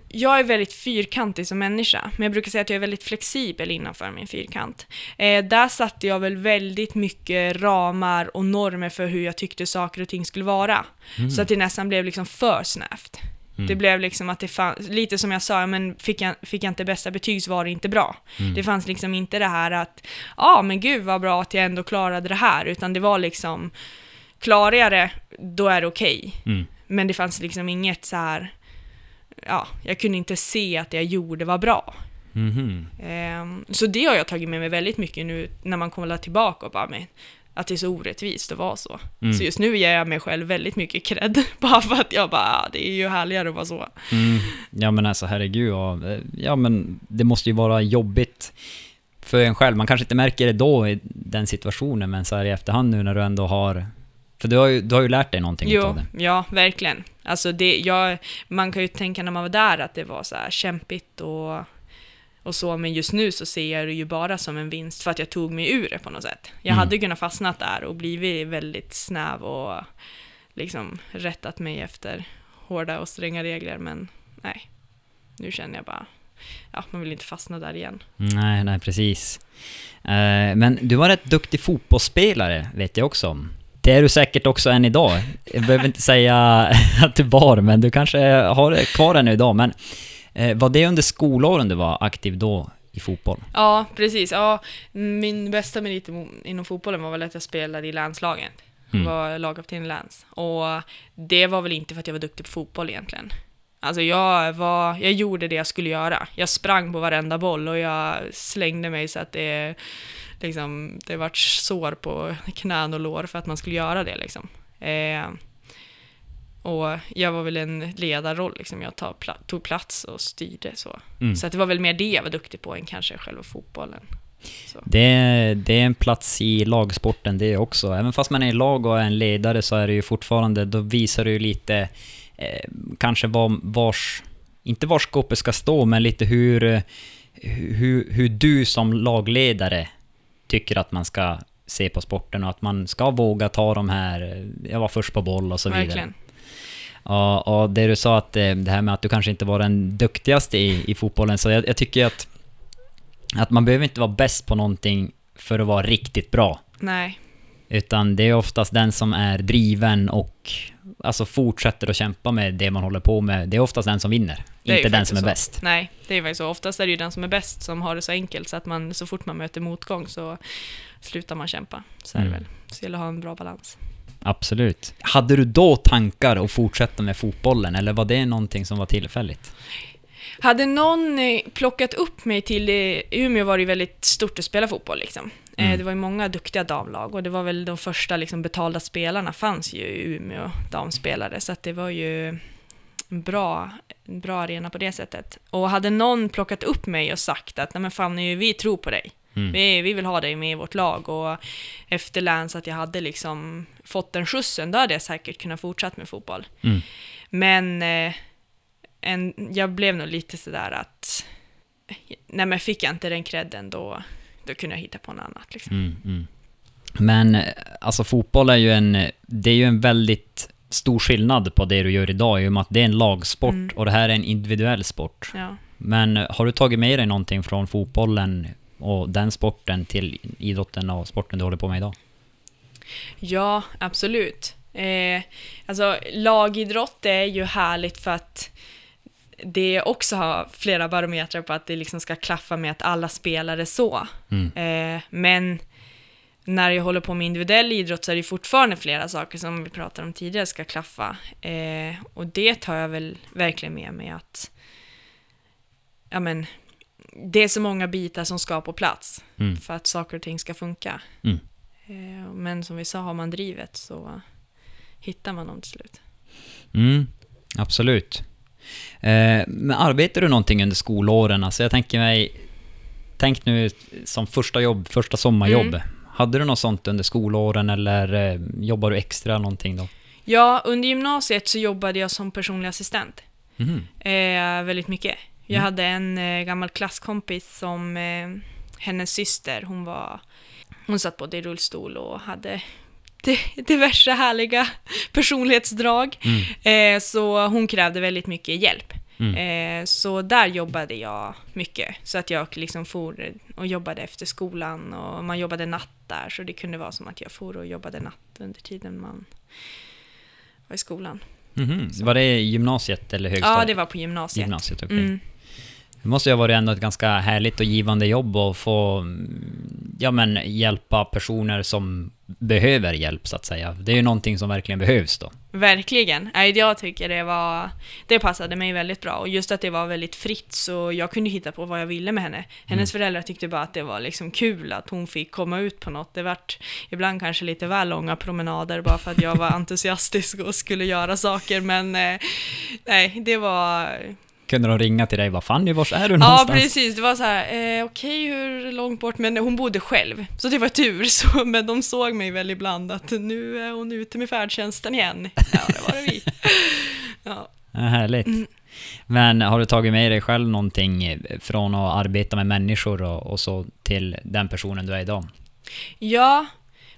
jag är väldigt fyrkantig som människa, men jag brukar säga att jag är väldigt flexibel innanför min fyrkant. Eh, där satte jag väl väldigt mycket ramar och normer för hur jag tyckte saker och ting skulle vara. Mm. Så att det nästan blev liksom för snävt. Mm. Det blev liksom att det fanns, lite som jag sa, men fick jag, fick jag inte bästa betyg så var det inte bra. Mm. Det fanns liksom inte det här att, ja ah, men gud vad bra att jag ändå klarade det här, utan det var liksom, klarar jag det, då är det okej. Okay. Men det fanns liksom inget så här, ja, jag kunde inte se att det jag gjorde var bra. Mm -hmm. så det har jag tagit med mig väldigt mycket nu när man kommer tillbaka och bara, men, att det är så orättvist att vara så. Mm. Så just nu ger jag mig själv väldigt mycket cred, bara för att jag bara, ah, det är ju härligare att vara så. Mm. Ja men alltså herregud, ja, ja men det måste ju vara jobbigt för en själv. Man kanske inte märker det då i den situationen, men så här i efterhand nu när du ändå har för du har ju, du har ju lärt dig någonting jo, av det. Ja, verkligen. Alltså det, jag, man kan ju tänka när man var där att det var så här kämpigt och, och så, men just nu så ser jag det ju bara som en vinst för att jag tog mig ur det på något sätt. Jag mm. hade kunnat fastnat där och blivit väldigt snäv och liksom rättat mig efter hårda och stränga regler, men nej. Nu känner jag bara, ja, man vill inte fastna där igen. Nej, nej precis. Uh, men du var rätt duktig fotbollsspelare, vet jag också om. Det är du säkert också än idag. Jag behöver inte säga att du var, men du kanske har det kvar ännu idag. Men eh, var det under skolåren du var aktiv då i fotboll? Ja, precis. Ja, min bästa merit inom fotbollen var väl att jag spelade i länslaget. Mm. var lagkapten i läns. Och det var väl inte för att jag var duktig på fotboll egentligen. Alltså jag, var, jag gjorde det jag skulle göra. Jag sprang på varenda boll och jag slängde mig så att det liksom, det vart sår på knän och lår för att man skulle göra det. Liksom. Eh, och jag var väl en ledarroll, liksom. jag tog, pla tog plats och styrde så. Mm. Så att det var väl mer det jag var duktig på än kanske själva fotbollen. Det, det, är en plats i lagsporten det också. Även fast man är i lag och är en ledare så är det ju fortfarande, då visar du ju lite eh, kanske var, vars, inte var skåpet ska stå, men lite hur, hur, hur du som lagledare tycker att man ska se på sporten och att man ska våga ta de här, jag var först på boll och så vidare. Verkligen. Ja, och det du sa att eh, det här med att du kanske inte var den duktigaste i, i fotbollen, så jag, jag tycker att, att man behöver inte vara bäst på någonting för att vara riktigt bra. Nej. Utan det är oftast den som är driven och alltså fortsätter att kämpa med det man håller på med. Det är oftast den som vinner, inte den som är så. bäst. Nej, det är faktiskt så. Oftast är det ju den som är bäst som har det så enkelt så att man så fort man möter motgång så slutar man kämpa. Så är det mm. väl. Så det gäller att ha en bra balans. Absolut. Hade du då tankar att fortsätta med fotbollen eller var det någonting som var tillfälligt? Hade någon eh, plockat upp mig till Umeå var det väldigt stort att spela fotboll liksom. Eh, mm. Det var ju många duktiga damlag och det var väl de första liksom betalda spelarna fanns ju i Umeå, damspelare, så att det var ju bra, bra arena på det sättet. Och hade någon plockat upp mig och sagt att nej men Fanny, vi tror på dig. Mm. Vi, vi vill ha dig med i vårt lag och efter Lans att jag hade liksom fått den skjutsen, då hade jag säkert kunnat fortsätta med fotboll. Mm. Men eh, en, jag blev nog lite sådär att, nej men fick jag inte den credden då, då kunde jag hitta på något annat. Liksom. Mm, mm. Men alltså fotboll är ju en, det är ju en väldigt stor skillnad på det du gör idag i och med att det är en lagsport mm. och det här är en individuell sport. Ja. Men har du tagit med dig någonting från fotbollen och den sporten till idrotten och sporten du håller på med idag? Ja, absolut. Eh, alltså lagidrott är ju härligt för att det också har flera barometrar på att det liksom ska klaffa med att alla spelare så. Mm. Eh, men när jag håller på med individuell idrott så är det fortfarande flera saker som vi pratade om tidigare ska klaffa. Eh, och det tar jag väl verkligen med mig att ja, men, det är så många bitar som ska på plats mm. för att saker och ting ska funka. Mm. Eh, men som vi sa, har man drivet så hittar man dem till slut. Mm, absolut. Eh, men arbetar du någonting under skolåren? Alltså jag tänker mig, tänk nu som första jobb, första sommarjobb. Mm. Hade du något sånt under skolåren eller eh, jobbar du extra någonting då? Ja, under gymnasiet så jobbade jag som personlig assistent. Mm. Eh, väldigt mycket. Jag mm. hade en eh, gammal klasskompis som, eh, hennes syster, hon var, hon satt både i rullstol och hade diverse härliga personlighetsdrag. Eh, så hon krävde väldigt mycket hjälp. Eh, så där jobbade jag mycket. Så att jag liksom for och jobbade efter skolan och man jobbade natt där. Så det kunde vara som att jag for och jobbade natt under tiden man var i skolan. Mhm. Var det gymnasiet eller högstadiet? Ja, det var på gymnasiet. Gymnasiet, okej. Mm. Det måste ju ha varit ändå ett ganska härligt och givande jobb att få mm, ja, men, hjälpa personer som behöver hjälp, så att säga. Det är ju någonting som verkligen behövs då. Verkligen. Jag tycker det var... Det passade mig väldigt bra. Och just att det var väldigt fritt, så jag kunde hitta på vad jag ville med henne. Hennes föräldrar tyckte bara att det var liksom kul att hon fick komma ut på något. Det vart ibland kanske lite väl långa promenader bara för att jag var entusiastisk och skulle göra saker. Men eh, nej, det var... Kunde de ringa till dig bara Fanny, var är du Ja, någonstans? precis. Det var så här, eh, okej, hur långt bort? Men hon bodde själv, så det var tur. Så, men de såg mig väl ibland att nu är hon ute med färdtjänsten igen. Ja, det var det vi. Ja. Ja, härligt. Mm. Men har du tagit med dig själv någonting från att arbeta med människor och, och så till den personen du är idag? Ja,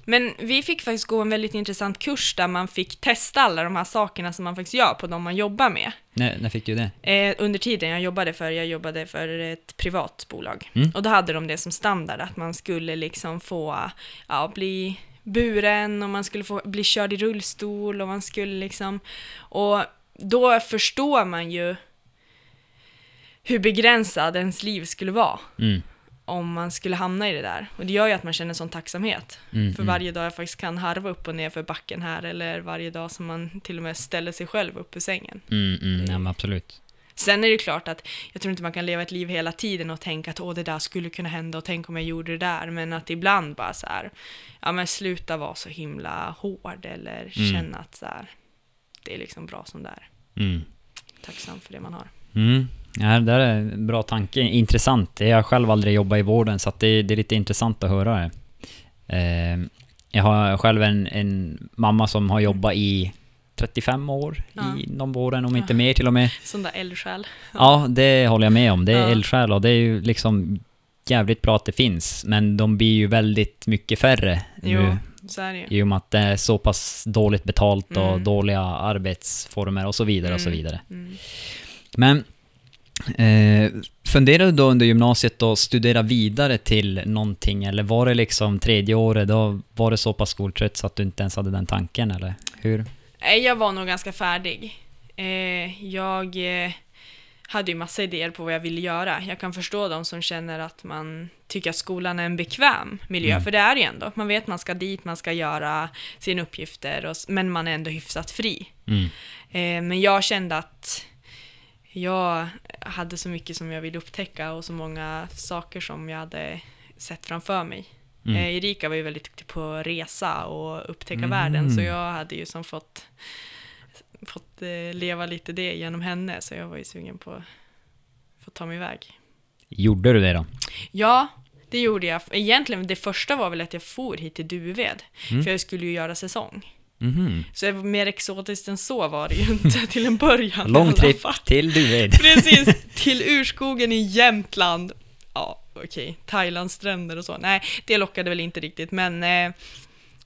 men vi fick faktiskt gå en väldigt intressant kurs där man fick testa alla de här sakerna som man faktiskt gör på de man jobbar med. När, när fick du det? Eh, under tiden jag jobbade för, jag jobbade för ett privat bolag. Mm. Och då hade de det som standard, att man skulle liksom få ja, bli buren och man skulle få bli körd i rullstol och man skulle liksom... Och då förstår man ju hur begränsad ens liv skulle vara Mm. Om man skulle hamna i det där. Och det gör ju att man känner sån tacksamhet. Mm, för mm. varje dag jag faktiskt kan harva upp och ner för backen här, eller varje dag som man till och med ställer sig själv upp ur sängen. Mm, mm, ja, absolut. Sen är det klart att jag tror inte man kan leva ett liv hela tiden och tänka att åh, det där skulle kunna hända och tänk om jag gjorde det där. Men att ibland bara så här, ja men sluta vara så himla hård eller Mm. känna att så här, det är liksom bra som det är. Mm. Tacksam för det man har. Mm. Ja, det där är en bra tanke. Intressant. Jag har själv aldrig jobbat i vården, så att det, det är lite intressant att höra det. Eh, jag har själv en, en mamma som har jobbat i 35 år Ja. inom vården, om inte Ja. mer till och med. Sån där eldsjäl. Ja, det håller jag med om. Det är Ja. eldsjäl och det är ju liksom jävligt bra att det finns, men de blir ju väldigt mycket färre Jo, nu. så är det ju. I och med att det är så pass dåligt betalt och Mm. dåliga arbetsformer och så vidare och så Mm. vidare. Mm. Men eh, funderade du då under gymnasiet att studera vidare till någonting eller var det liksom tredje året, då var det så pass skoltrött så att du inte ens hade den tanken eller hur? Nej, jag var nog ganska färdig. Eh, jag eh, hade ju massa idéer på vad jag ville göra. Jag kan förstå de som känner att man tycker att skolan är en bekväm miljö, Mm. för det är det ju ändå. Man vet man ska dit, man ska göra sina uppgifter, och, men man är ändå hyfsat fri. Mm. Eh, men jag kände att jag hade så mycket som jag ville upptäcka och så många saker som jag hade sett framför mig. Mm. Eh, Erika var ju väldigt duktig på att resa och upptäcka Mm. världen, så jag hade ju som fått, fått eh, leva lite det genom henne, så jag var ju sugen på att få ta mig iväg. Gjorde du det då? Ja, det gjorde jag. Egentligen, det första var väl att jag for hit till Duved, Mm. för jag skulle ju göra säsong. Mhm. Så mer exotiskt än så var det ju inte till en början. Lång fall. till Duved. Precis, till urskogen i Jämtland. Ja, okej, Thailandstränder och så. Nej, det lockade väl inte riktigt, men, eh,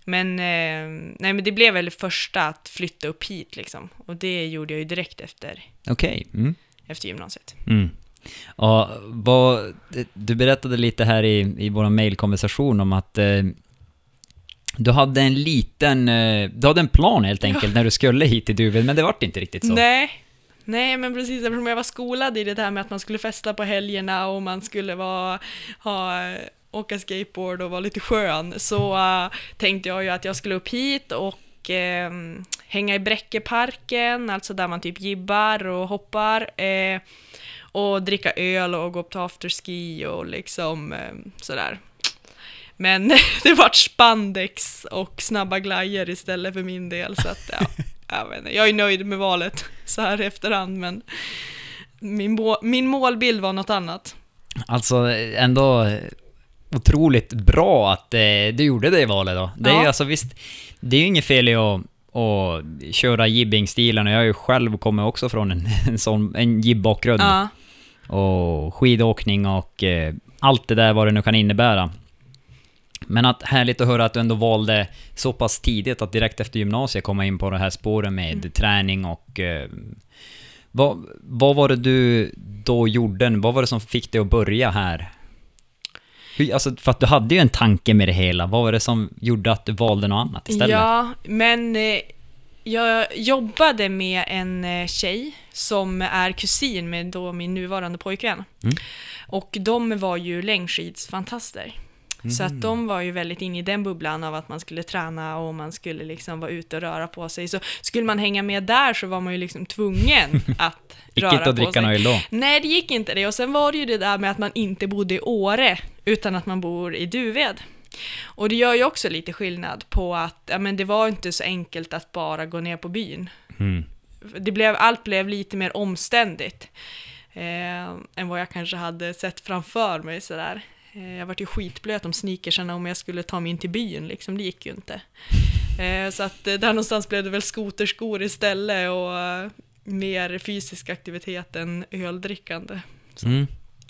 men, eh, nej, men det blev väl första att flytta upp hit liksom. Och det gjorde jag ju direkt efter, Okej. Mm. efter gymnasiet. Mm. Och vad, du berättade lite här i, i vår mailkonversation om att eh, du hade en liten, eh, du hade en plan helt enkelt när du skulle hit till Duved, men det vart inte riktigt så. Nej, nej, men precis eftersom jag var skolad i det här med att man skulle festa på helgerna och man skulle vara, ha, åka skateboard och vara lite skön, så eh, tänkte jag ju att jag skulle upp hit och eh, hänga i Bräckeparken, alltså där man typ gibbar och hoppar, eh, och dricka öl och gå upp till afterski och liksom eh, sådär. Men det vart spandex och snabba glajer istället för min del, så att ja, jag, vet inte, jag är nöjd med valet så här efterhand, men min, min målbild var något annat. Alltså ändå otroligt bra att eh, du gjorde det valet då. Det är Ja. ju alltså visst, det är ju inget fel i att, att köra jibbing-stilen och jag har ju själv kommit också från en, en sån, en jibb-bakgrund. Ja, och skidåkning och eh, allt det där vad det nu kan innebära. Men att härligt att höra att du ändå valde så pass tidigt att direkt efter gymnasiet komma in på det här spåret med Mm. träning och... Eh, vad, vad var det du då gjorde? Vad var det som fick dig att börja här? Hur, alltså, för att du hade ju en tanke med det hela. Vad var det som gjorde att du valde något annat istället? Ja, men eh, jag jobbade med en eh, tjej som är kusin med då min nuvarande pojkvän. Mm. Och de var ju längdskidsfantaster. Så Mm. att de var ju väldigt inne i den bubblan av att man skulle träna och man skulle liksom vara ute och röra på sig. Så skulle man hänga med där så var man ju liksom tvungen att Gick röra inte på att dricka sig. någon då? Nej, det gick inte det. Och sen var det ju det där med att man inte bodde i Åre, utan att man bor i Duved. Och det gör ju också lite skillnad på att ja, men det var inte så enkelt att bara gå ner på byn. Mm. Det blev, allt blev lite mer omständigt eh, än vad jag kanske hade sett framför mig. Sådär. Eh, jag vart ju skitblöt om sneakersarna om jag skulle ta mig in till byn, liksom. det gick ju inte. Eh, så att eh, där någonstans blev det väl skoterskor istället och mer fysisk aktivitet än öldrickande. Mm.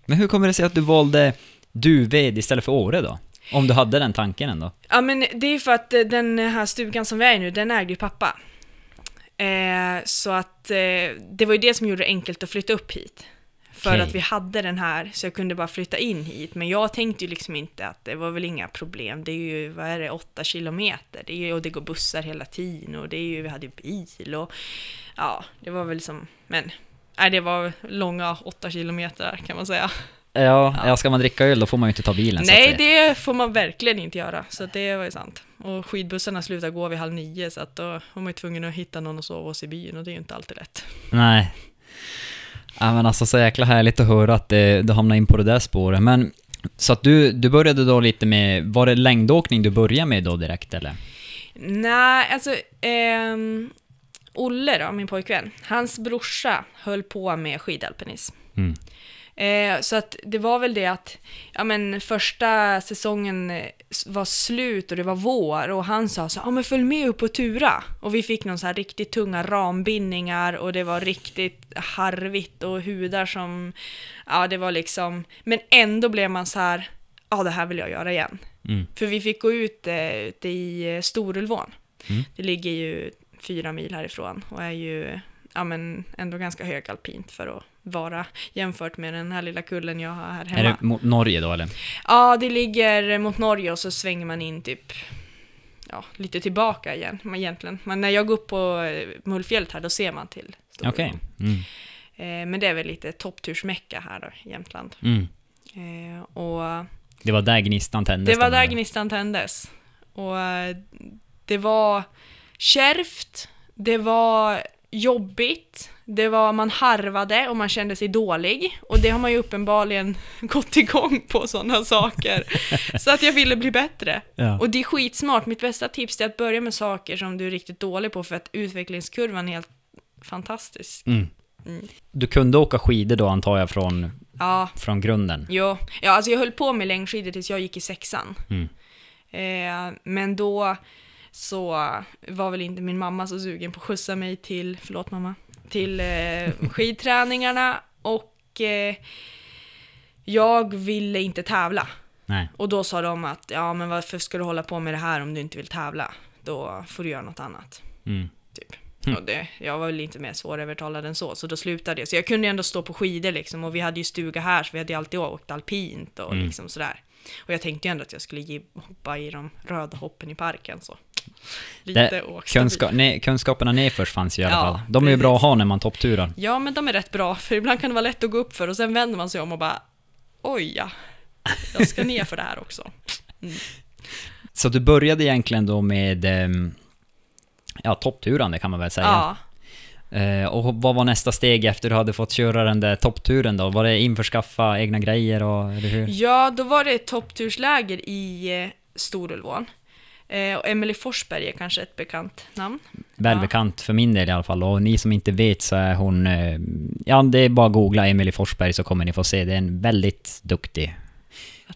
Men hur kommer det sig att du valde Duved istället för Åre då? Om du hade den tanken ändå? Ja men det är för att den här stugan som vi är i nu, den ägde ju pappa. Eh, så att eh, det var ju det som gjorde det enkelt att flytta upp hit. För Okej. att vi hade den här, så jag kunde bara flytta in hit. Men jag tänkte ju liksom inte att det var väl inga problem. Det är ju, vad är det, åtta kilometer. Det är och det går bussar hela tiden och det är ju, vi hade ju bil och ja, det var väl som, men nej, det var långa åtta kilometer kan man säga. Ja, ja, ska man dricka öl då får man ju inte ta bilen Nej, det får man verkligen inte göra. Så det var ju sant. Och skidbussarna slutar gå vid halv nio, så att då var man ju tvungen att hitta någon att sova hos i byn och det är ju inte alltid lätt. Nej. Ja, men alltså så jäkla härligt att höra att det, du hamnade in på det där spåret. Men så att du, du började då lite med, var det längdåkning du började med då direkt eller? Nej, alltså... ehm, Olle då, min pojkvän, hans brorsa höll på med skidalpinism. Mm. Eh, så att det var väl det att, ja men första säsongen var slut och det var vår och han sa så ja men följ med upp på Tura. Och vi fick någon så här riktigt tunga rambindningar och det var riktigt harvigt och hudar som, ja det var liksom, men ändå blev man så här, ja det här vill jag göra igen. Mm. För vi fick gå ut eh, ute i eh, Storulvån. Mm. Det ligger ju fyra mil härifrån och är ju ja, men ändå ganska högalpint för att vara jämfört med den här lilla kullen jag har här Är hemma. det mot Norge då eller? Ja, det ligger mot Norge och så svänger man in typ ja, lite tillbaka igen men egentligen. Men när jag går upp på eh, Mullfjället här då ser man till Storulvån. Okej. Mm. Eh, men det är väl lite topptursmecka här då, i Jämtland. Mm. Eh, och Det var där gnistan tändes? Det var där gnistan tändes. Och det var kärvt, det var jobbigt, det var, man harvade och man kände sig dålig. Och det har man ju uppenbarligen gått igång på sådana saker. Så att jag ville bli bättre. Ja. Och det är skitsmart. Mitt bästa tips är att börja med saker som du är riktigt dålig på för att utvecklingskurvan är helt fantastisk. Mm. Mm. Du kunde åka skidor då antar jag från, Ja, från grunden? Jo, ja, alltså jag höll på med längdskidor tills jag gick i sexan. Mm. Eh, men då så var väl inte min mamma så sugen på att skjutsa mig till, förlåt mamma, till eh, skidträningarna och eh, jag ville inte tävla. Nej. Och då sa de att ja men varför ska du hålla på med det här om du inte vill tävla? Då får du göra något annat. Mm. Mm. Och det, jag var väl inte mer svårövertalad än så, så då slutade jag. Så jag kunde ändå stå på skidor liksom, och vi hade ju stuga här, så vi hade ju alltid åkt alpint och Mm. liksom sådär. Och jag tänkte ju ändå att jag skulle ge, hoppa i de röda hoppen i parken, så. Lite Det- åkstabil. Kunska, nej, kunskaperna nedförs fanns ju i alla Ja, fall. De är ju bra att ha när man toppturar. Ja, men de är rätt bra, för ibland kan det vara lätt att gå upp för och sen vänder man sig om och bara oj ja, jag ska ner för det här också. Så du började egentligen då med ehm, ja, toppturande kan man väl säga. Ja, Eh, och vad var nästa steg efter du hade fått köra den där toppturen då? Var det införskaffa egna grejer och eller hur? ja då var det ett topptursläger i eh, Storulvån. Eh, och Emily Forsberg är kanske ett bekant namn. Välbekant för min del i alla fall. Och ni som inte vet så är hon... eh, Ja, det är bara att googla Emily Forsberg så kommer ni få se. Det är en väldigt duktig...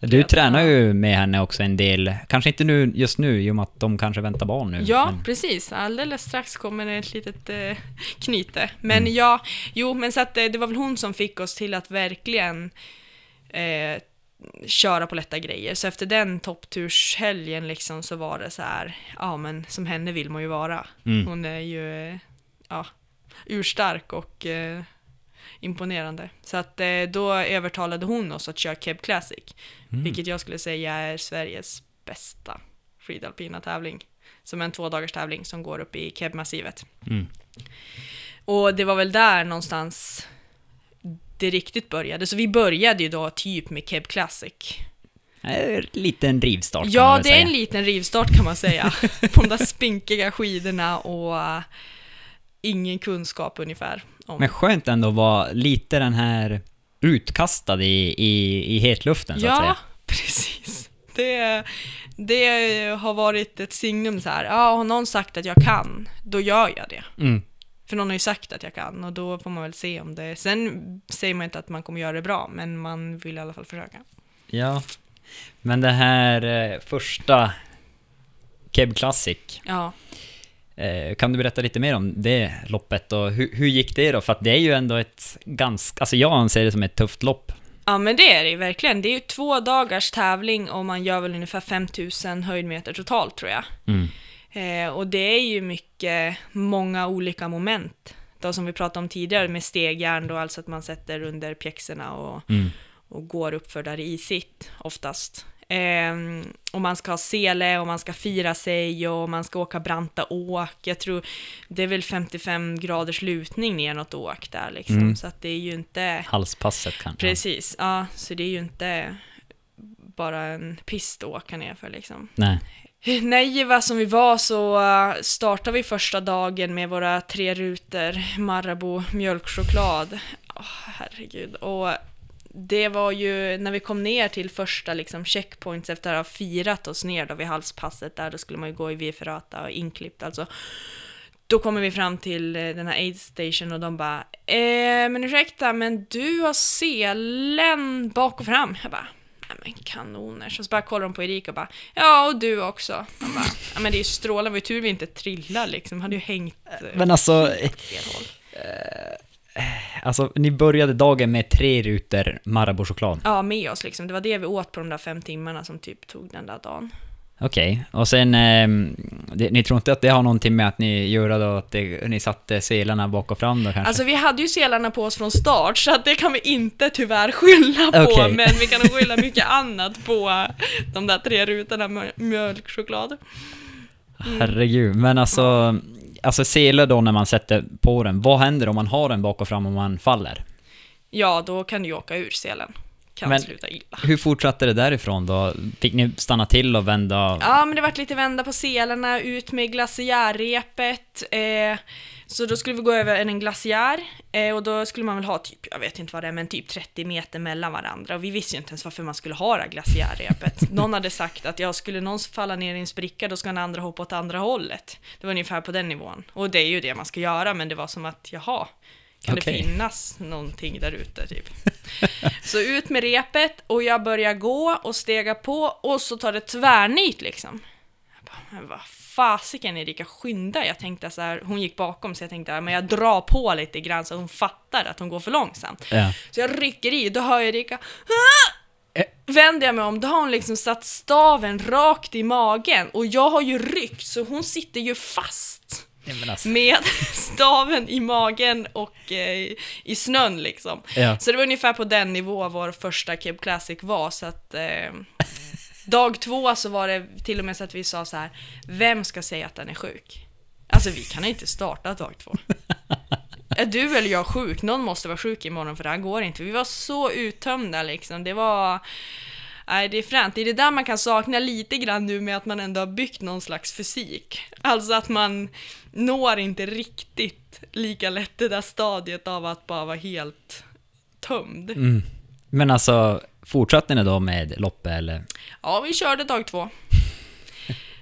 Du tränar ja. ju med henne också en del. Kanske inte nu just nu i och med att de kanske väntar barn nu. Ja, men- precis. Alldeles strax kommer det ett litet eh, knyte. Men Mm. ja, jo, men så att eh, det var väl hon som fick oss till att verkligen eh, köra på lätta grejer. Så efter den toppturshelgen liksom så var det så här, ja men som henne vill man ju vara. Mm. Hon är ju, ja, urstark och eh, imponerande. Så att eh, då övertalade hon oss att köra Keb Classic, Mm. vilket jag skulle säga är Sveriges bästa skidalpina tävling. Som en två dagars tävling som går upp i Keb-massivet. Mm. Och det var väl där någonstans det riktigt började. Så vi började ju då typ med Keb Classic. Eh, Liten rivstart kan man Ja, väl det är säga. en liten rivstart kan man säga. på de där spinkiga skidorna och uh, ingen kunskap ungefär. Om. Men skönt ändå att vara lite den här utkastad i, i, i hetluften så att ja, säga. precis. Det, det har varit ett signum så här. Ja, har någon sagt att jag kan, då gör jag det. Mm. För någon har ju sagt att jag kan och då får man väl se om det... Sen säger man inte att man kommer göra det bra, men man vill i alla fall försöka. Ja. Men det här eh, första Keb Classic, Ja. eh, kan du berätta lite mer om det loppet och hur, hur gick det då? För att det är ju ändå ett ganska, alltså jag anser det som ett tufft lopp. Ja men det är det ju verkligen. Det är ju två dagars tävling och man gör väl ungefär 5000 höjdmeter totalt tror jag. Mm. Eh, och det är ju mycket, många olika moment. Då som vi pratade om tidigare med stegjärn då, alltså att man sätter under pjäxorna och, Mm. och går upp för där är isigt oftast. Eh, och man ska ha sele och man ska fira sig och man ska åka branta åk. Jag tror det är väl 55 graders lutning ner något åk där liksom. Mm. Så att det är ju inte... Halspasset kanske. Precis, ja. Så det är ju inte bara en pist att åka ner för liksom. Nej. Naiva som vi var så eh, startade vi första dagen med våra tre rutor Marabou mjölkchoklad. Oh, herregud. Och det var ju när vi kom ner till första liksom, checkpoints efter att ha firat oss ner då vid halspasset där, då skulle man ju gå i V-Ferrata och inklippt alltså. Då kommer vi fram till eh, den här aid station och de bara eh, men ursäkta, men du har selen bak och fram. Jag bara Nej men kanoners. Och så bara kollar de på Erika och bara Ja, och du också. Man bara, ja men det är ju strålande, var ju tur vi inte trillade liksom. Hade ju hängt eh, Men alltså, fel håll. alltså, ni började dagen med tre rutor Marabou-choklad. Ja, med oss liksom. Det var det vi åt på de där fem timmarna som typ tog den där dagen. Okej, och sen, ehm, det, ni tror inte att det har någonting med att ni gjorde då att det, ni satte selarna bak och fram då kanske? Alltså vi hade ju selarna på oss från start, så att det kan vi inte tyvärr skylla på, Okej. men vi kan nog skylla mycket annat på de där tre rutorna med mjölkchoklad. Herregud, men alltså, alltså sele då när man sätter på den, vad händer om man har den bak och fram och man faller? Ja, då kan du ju åka ur selen. Kan Men- sluta illa. Hur fortsatte det därifrån då? Fick ni stanna till och vända? Ja, men det vart lite vända på selarna, ut med glaciärrepet. Eh, så då skulle vi gå över en glaciär eh, och då skulle man väl ha typ, jag vet inte vad det är, men typ 30 meter mellan varandra. Och vi visste ju inte ens varför man skulle ha det här glaciärrepet. Någon hade sagt att jag skulle någon falla ner i en spricka, då ska den andra hoppa åt andra hållet. Det var ungefär på den nivån. Och det är ju det man ska göra, men det var som att, jaha, kan Okej. det finnas någonting där ute typ? Så ut med repet och jag börjar gå och stega på och så tar det tvärnit liksom. Jag bara, men vad fasiken Erika, skynda. Jag tänkte så här, hon gick bakom så jag tänkte, men jag drar på lite grann så hon fattar att hon går för långsamt. Ja. Så jag rycker i, då hör jag Erika. Vänder jag mig om, då har hon liksom satt staven rakt i magen och jag har ju ryckt så hon sitter ju fast alltså, med staven i magen och eh, i snön liksom. ja. Så det var ungefär på den nivå vår första Keb Classic var, så att eh, dag två så var det till och med så att vi sa så här, vem ska säga att den är sjuk? Alltså vi kan inte starta dag två. Är du eller jag sjuk? Någon måste vara sjuk imorgon för det här går inte. Vi var så uttömda liksom. Det var... Nej, det är fränt. Det är det där man kan sakna lite grann nu med att man ändå har byggt någon slags fysik. Alltså att man når inte riktigt lika lätt det där stadiet av att bara vara helt tömd. Mm. Men alltså, fortsatte ni då med loppet eller? Ja, vi körde dag två.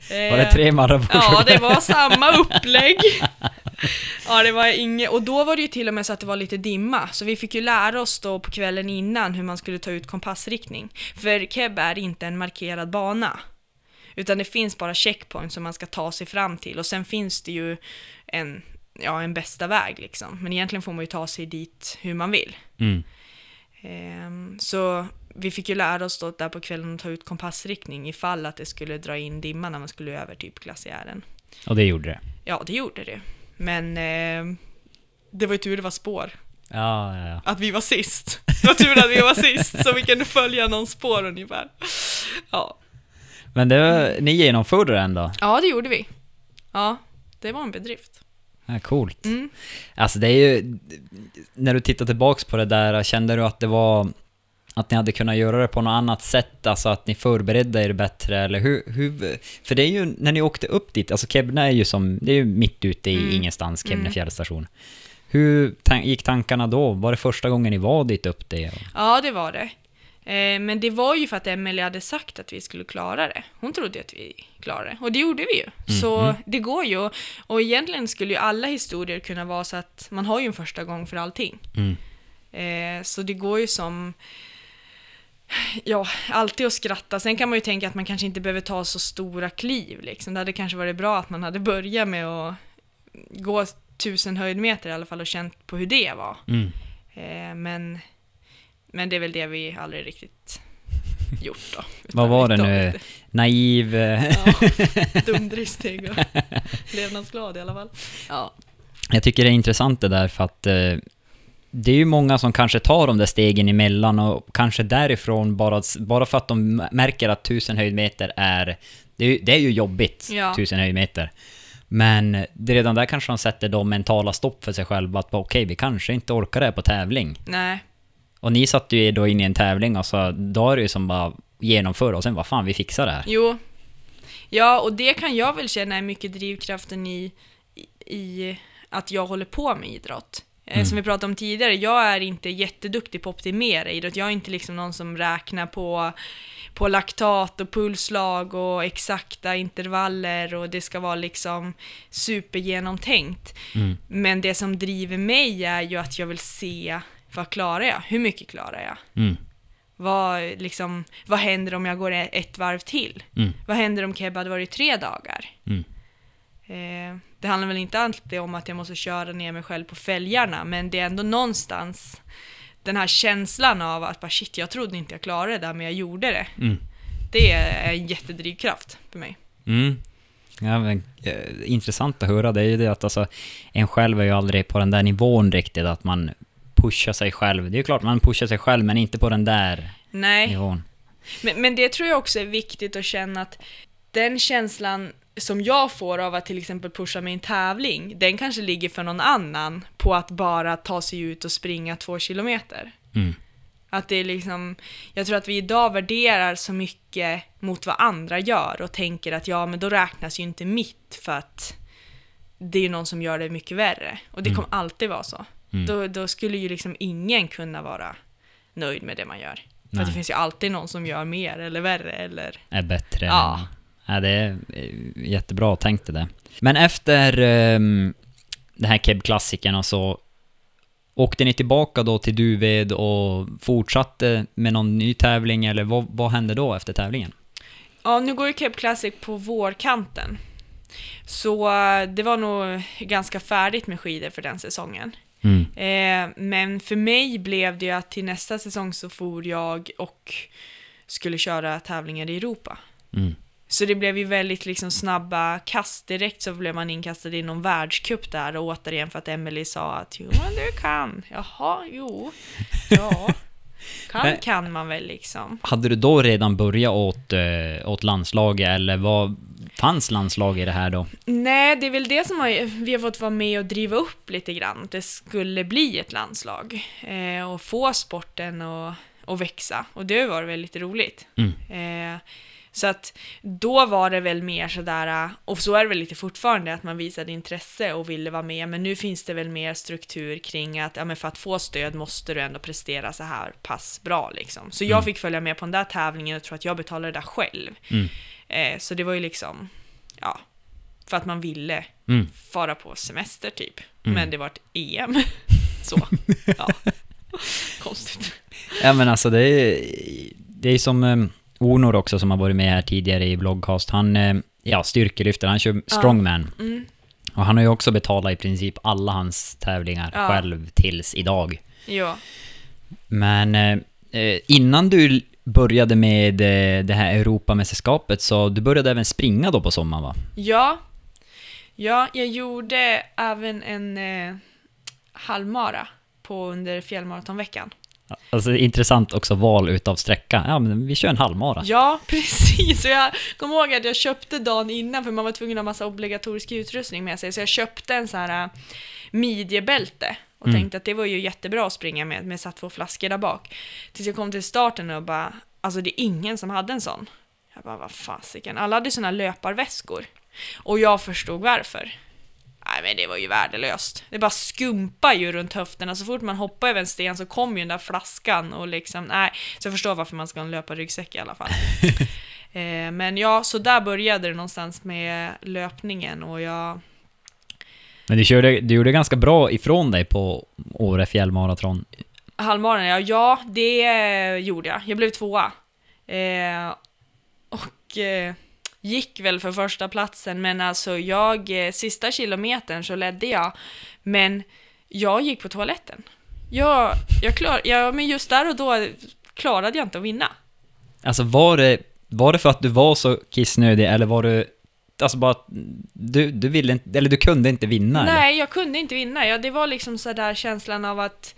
Var det tre Marabou? Ja, det var samma upplägg. Ja, det var inget, och då var det ju till och med så att det var lite dimma, så vi fick ju lära oss då på kvällen innan hur man skulle ta ut kompassriktning. För Keb är inte en markerad bana, utan det finns bara checkpoints som man ska ta sig fram till och sen finns det ju en, ja, en bästa väg liksom. Men egentligen får man ju ta sig dit hur man vill. Mm. Ehm, Så vi fick ju lära oss då där på kvällen att ta ut kompassriktning ifall att det skulle dra in dimma när man skulle över typ glaciären. Och det gjorde det? Ja, det gjorde det. Men eh, det var ju tur det var spår. Ja, ja, ja. Att vi var sist. Det var tur att vi var sist, så vi kunde följa någon spår ungefär. Ja. Men det var, ni genomförde det ändå? Ja, det gjorde vi. Ja, det var en bedrift. Ja, coolt. Mm. Alltså det är ju... När du tittar tillbaks på det där, kände du att det var... Att ni hade kunnat göra det på något annat sätt, alltså att ni förberedde er bättre, eller hur, hur... För det är ju, när ni åkte upp dit, alltså Kebne är ju som, det är ju mitt ute i Mm. ingenstans, Kebne Mm. fjällstation. Hur tan- gick tankarna då? Var det första gången ni var dit upp det? Ja, det var det. Eh, men det var ju för att Emelie hade sagt att vi skulle klara det. Hon trodde att vi klarade det. Och det gjorde vi ju. Så Mhm. det går ju. Och egentligen skulle ju alla historier kunna vara så att man har ju en första gång för allting. Mm. Eh, så det går ju som... Ja, alltid att skratta. Sen kan man ju tänka att man kanske inte behöver ta så stora kliv. Liksom. Det hade kanske varit bra att man hade börjat med att gå tusen höjdmeter i alla fall och känt på hur det var. Mm. Eh, men, men det är väl det vi aldrig riktigt gjort då. Vad var det nu? lite- Naiv... eh, Ja, dumdristig och levnadsglad i alla fall. Ja. Jag tycker det är intressant det där för att eh, det är ju många som kanske tar de där stegen emellan och kanske därifrån bara, bara för att de märker att tusen höjdmeter är... Det är, ju- det är ju jobbigt, Ja. tusen höjdmeter. Men redan där kanske de sätter de mentala stopp för sig själva att okej, vi kanske inte orkar det här på tävling. Nej, Och ni satte ju då in i en tävling och så då är det ju som bara genomföra och sen vad fan, vi fixar det här. jo. Ja, och det kan jag väl känna är mycket drivkraften i, i, i att jag håller på med idrott. Eh, Mm. Som vi pratade om tidigare, jag är inte jätteduktig på att optimera idrott. Jag är inte liksom någon som räknar på, på laktat och pulsslag och exakta intervaller och det ska vara liksom supergenomtänkt. Mm. Men det som driver mig är ju att jag vill se vad klarar jag? Hur mycket klarar jag? Mm. Vad, liksom, vad händer om jag går ett varv till? Mm. Vad händer om Keb hade varit tre dagar? Eh, det handlar väl inte alltid om att jag måste köra ner mig själv på fälgarna, men det är ändå någonstans den här känslan av att bara shit, jag trodde inte jag klarade det där, men jag gjorde det. Mm. Det är en jättedrivkraft för mig. Mm. Ja, men, eh, intressant att höra, det är ju det att alltså, en själv är ju aldrig på den där nivån riktigt, att man pushar sig själv. Det är ju klart man pushar sig själv, men inte på den där Nej, nivån. Men, men det tror jag också är viktigt att känna att den känslan som jag får av att till exempel pusha mig i en tävling, den kanske ligger för någon annan på att bara ta sig ut och springa två kilometer. Mm. Att det är liksom, jag tror att vi idag värderar så mycket mot vad andra gör och tänker att ja, men då räknas ju inte mitt för att det är ju någon som gör det mycket värre. Och det Mm. kommer alltid vara så. Mm. Då, då skulle ju liksom ingen kunna vara nöjd med det man gör. För Nej. att det finns ju alltid någon som gör mer eller värre eller... Är bättre. Ja. än- Ja, det är eh, jättebra tänkt det där. Men efter um, den här Keb-klassikern och så åkte ni tillbaka då till Duved och fortsatte med någon ny tävling eller vad, vad hände då efter tävlingen? Ja, nu går ju Cape Classic på vårkanten. Så eh, det var nog ganska färdigt med skidor för den säsongen. Mm. Eh, men för mig blev det ju att till nästa säsong så for jag och skulle köra tävlingar i Europa. Mm. Så det blev ju väldigt liksom snabba kast. Direkt så blev man inkastad i någon världscup där och återigen för att Emily sa att jo men du kan. Jaha, jo. Ja. Kan Men- kan man väl liksom. Hade du då redan börjat åt, eh, åt landslaget eller vad fanns landslag i det här då? Nej, det är väl det som har, vi har fått vara med och driva upp lite grann. Att det skulle bli ett landslag. Eh, och få sporten att växa. Och det har varit väldigt roligt. Mm. Eh, så att då var det väl mer sådär, och så är det väl lite fortfarande, att man visade intresse och ville vara med. Men nu finns det väl mer struktur kring att ja, men för att få stöd måste du ändå prestera så här pass bra. Liksom. Så jag Mm. fick följa med på den där tävlingen och tror att jag betalade det där själv. Mm. Eh, så det var ju liksom, ja, för att man ville Mm. fara på semester typ. Mm. Men det var ett EM. så, ja. Konstigt. Ja men alltså det är, det är som Onor också som har varit med här tidigare i vloggcast. Han, eh, ja styrkelyfter, han kör strongman. Mm. Och han har ju också betalat i princip alla hans tävlingar Ja. själv tills idag. Ja. Men eh, eh, innan du började med eh, det här Europamästerskapet så du började även springa då på sommaren va? Ja, ja jag gjorde även en eh, halvmara på under fjällmaratonveckan. Alltså intressant också val utav sträcka. Ja, men vi kör en halvmara. Ja, precis. Och jag kommer ihåg att jag köpte dagen innan, för man var tvungen att ha massa obligatorisk utrustning med sig, så jag köpte en sån här äh, midjebälte och Mm. tänkte att det var ju jättebra att springa med, men jag satt två flaskor där bak. Tills jag kom till starten och bara, alltså det är ingen som hade en sån. Jag bara, vad fasiken. Alla hade såna löparväskor. Och jag förstod varför. Nej men det var ju värdelöst. Det bara skumpar ju runt höfterna. Så fort man hoppar över en sten så kommer ju den där flaskan och liksom, nej. Så jag förstår varför man ska ha en löparryggsäck i alla fall. eh, men ja, så där började det någonstans med löpningen och jag... Men du, körde, du gjorde ganska bra ifrån dig på Åre fjällmaraton. Halvmaran, ja, ja det gjorde jag. Jag blev tvåa. Eh, och eh, gick väl för första platsen men alltså jag, eh, sista kilometern så ledde jag, men jag gick på toaletten. Jag, jag klar, ja, men just där och då klarade jag inte att vinna. Alltså var det, var det för att du var så kissnödig eller var du... Alltså bara du, du ville inte, eller du kunde inte vinna eller? Nej, jag kunde inte vinna. Ja, det var liksom så där känslan av att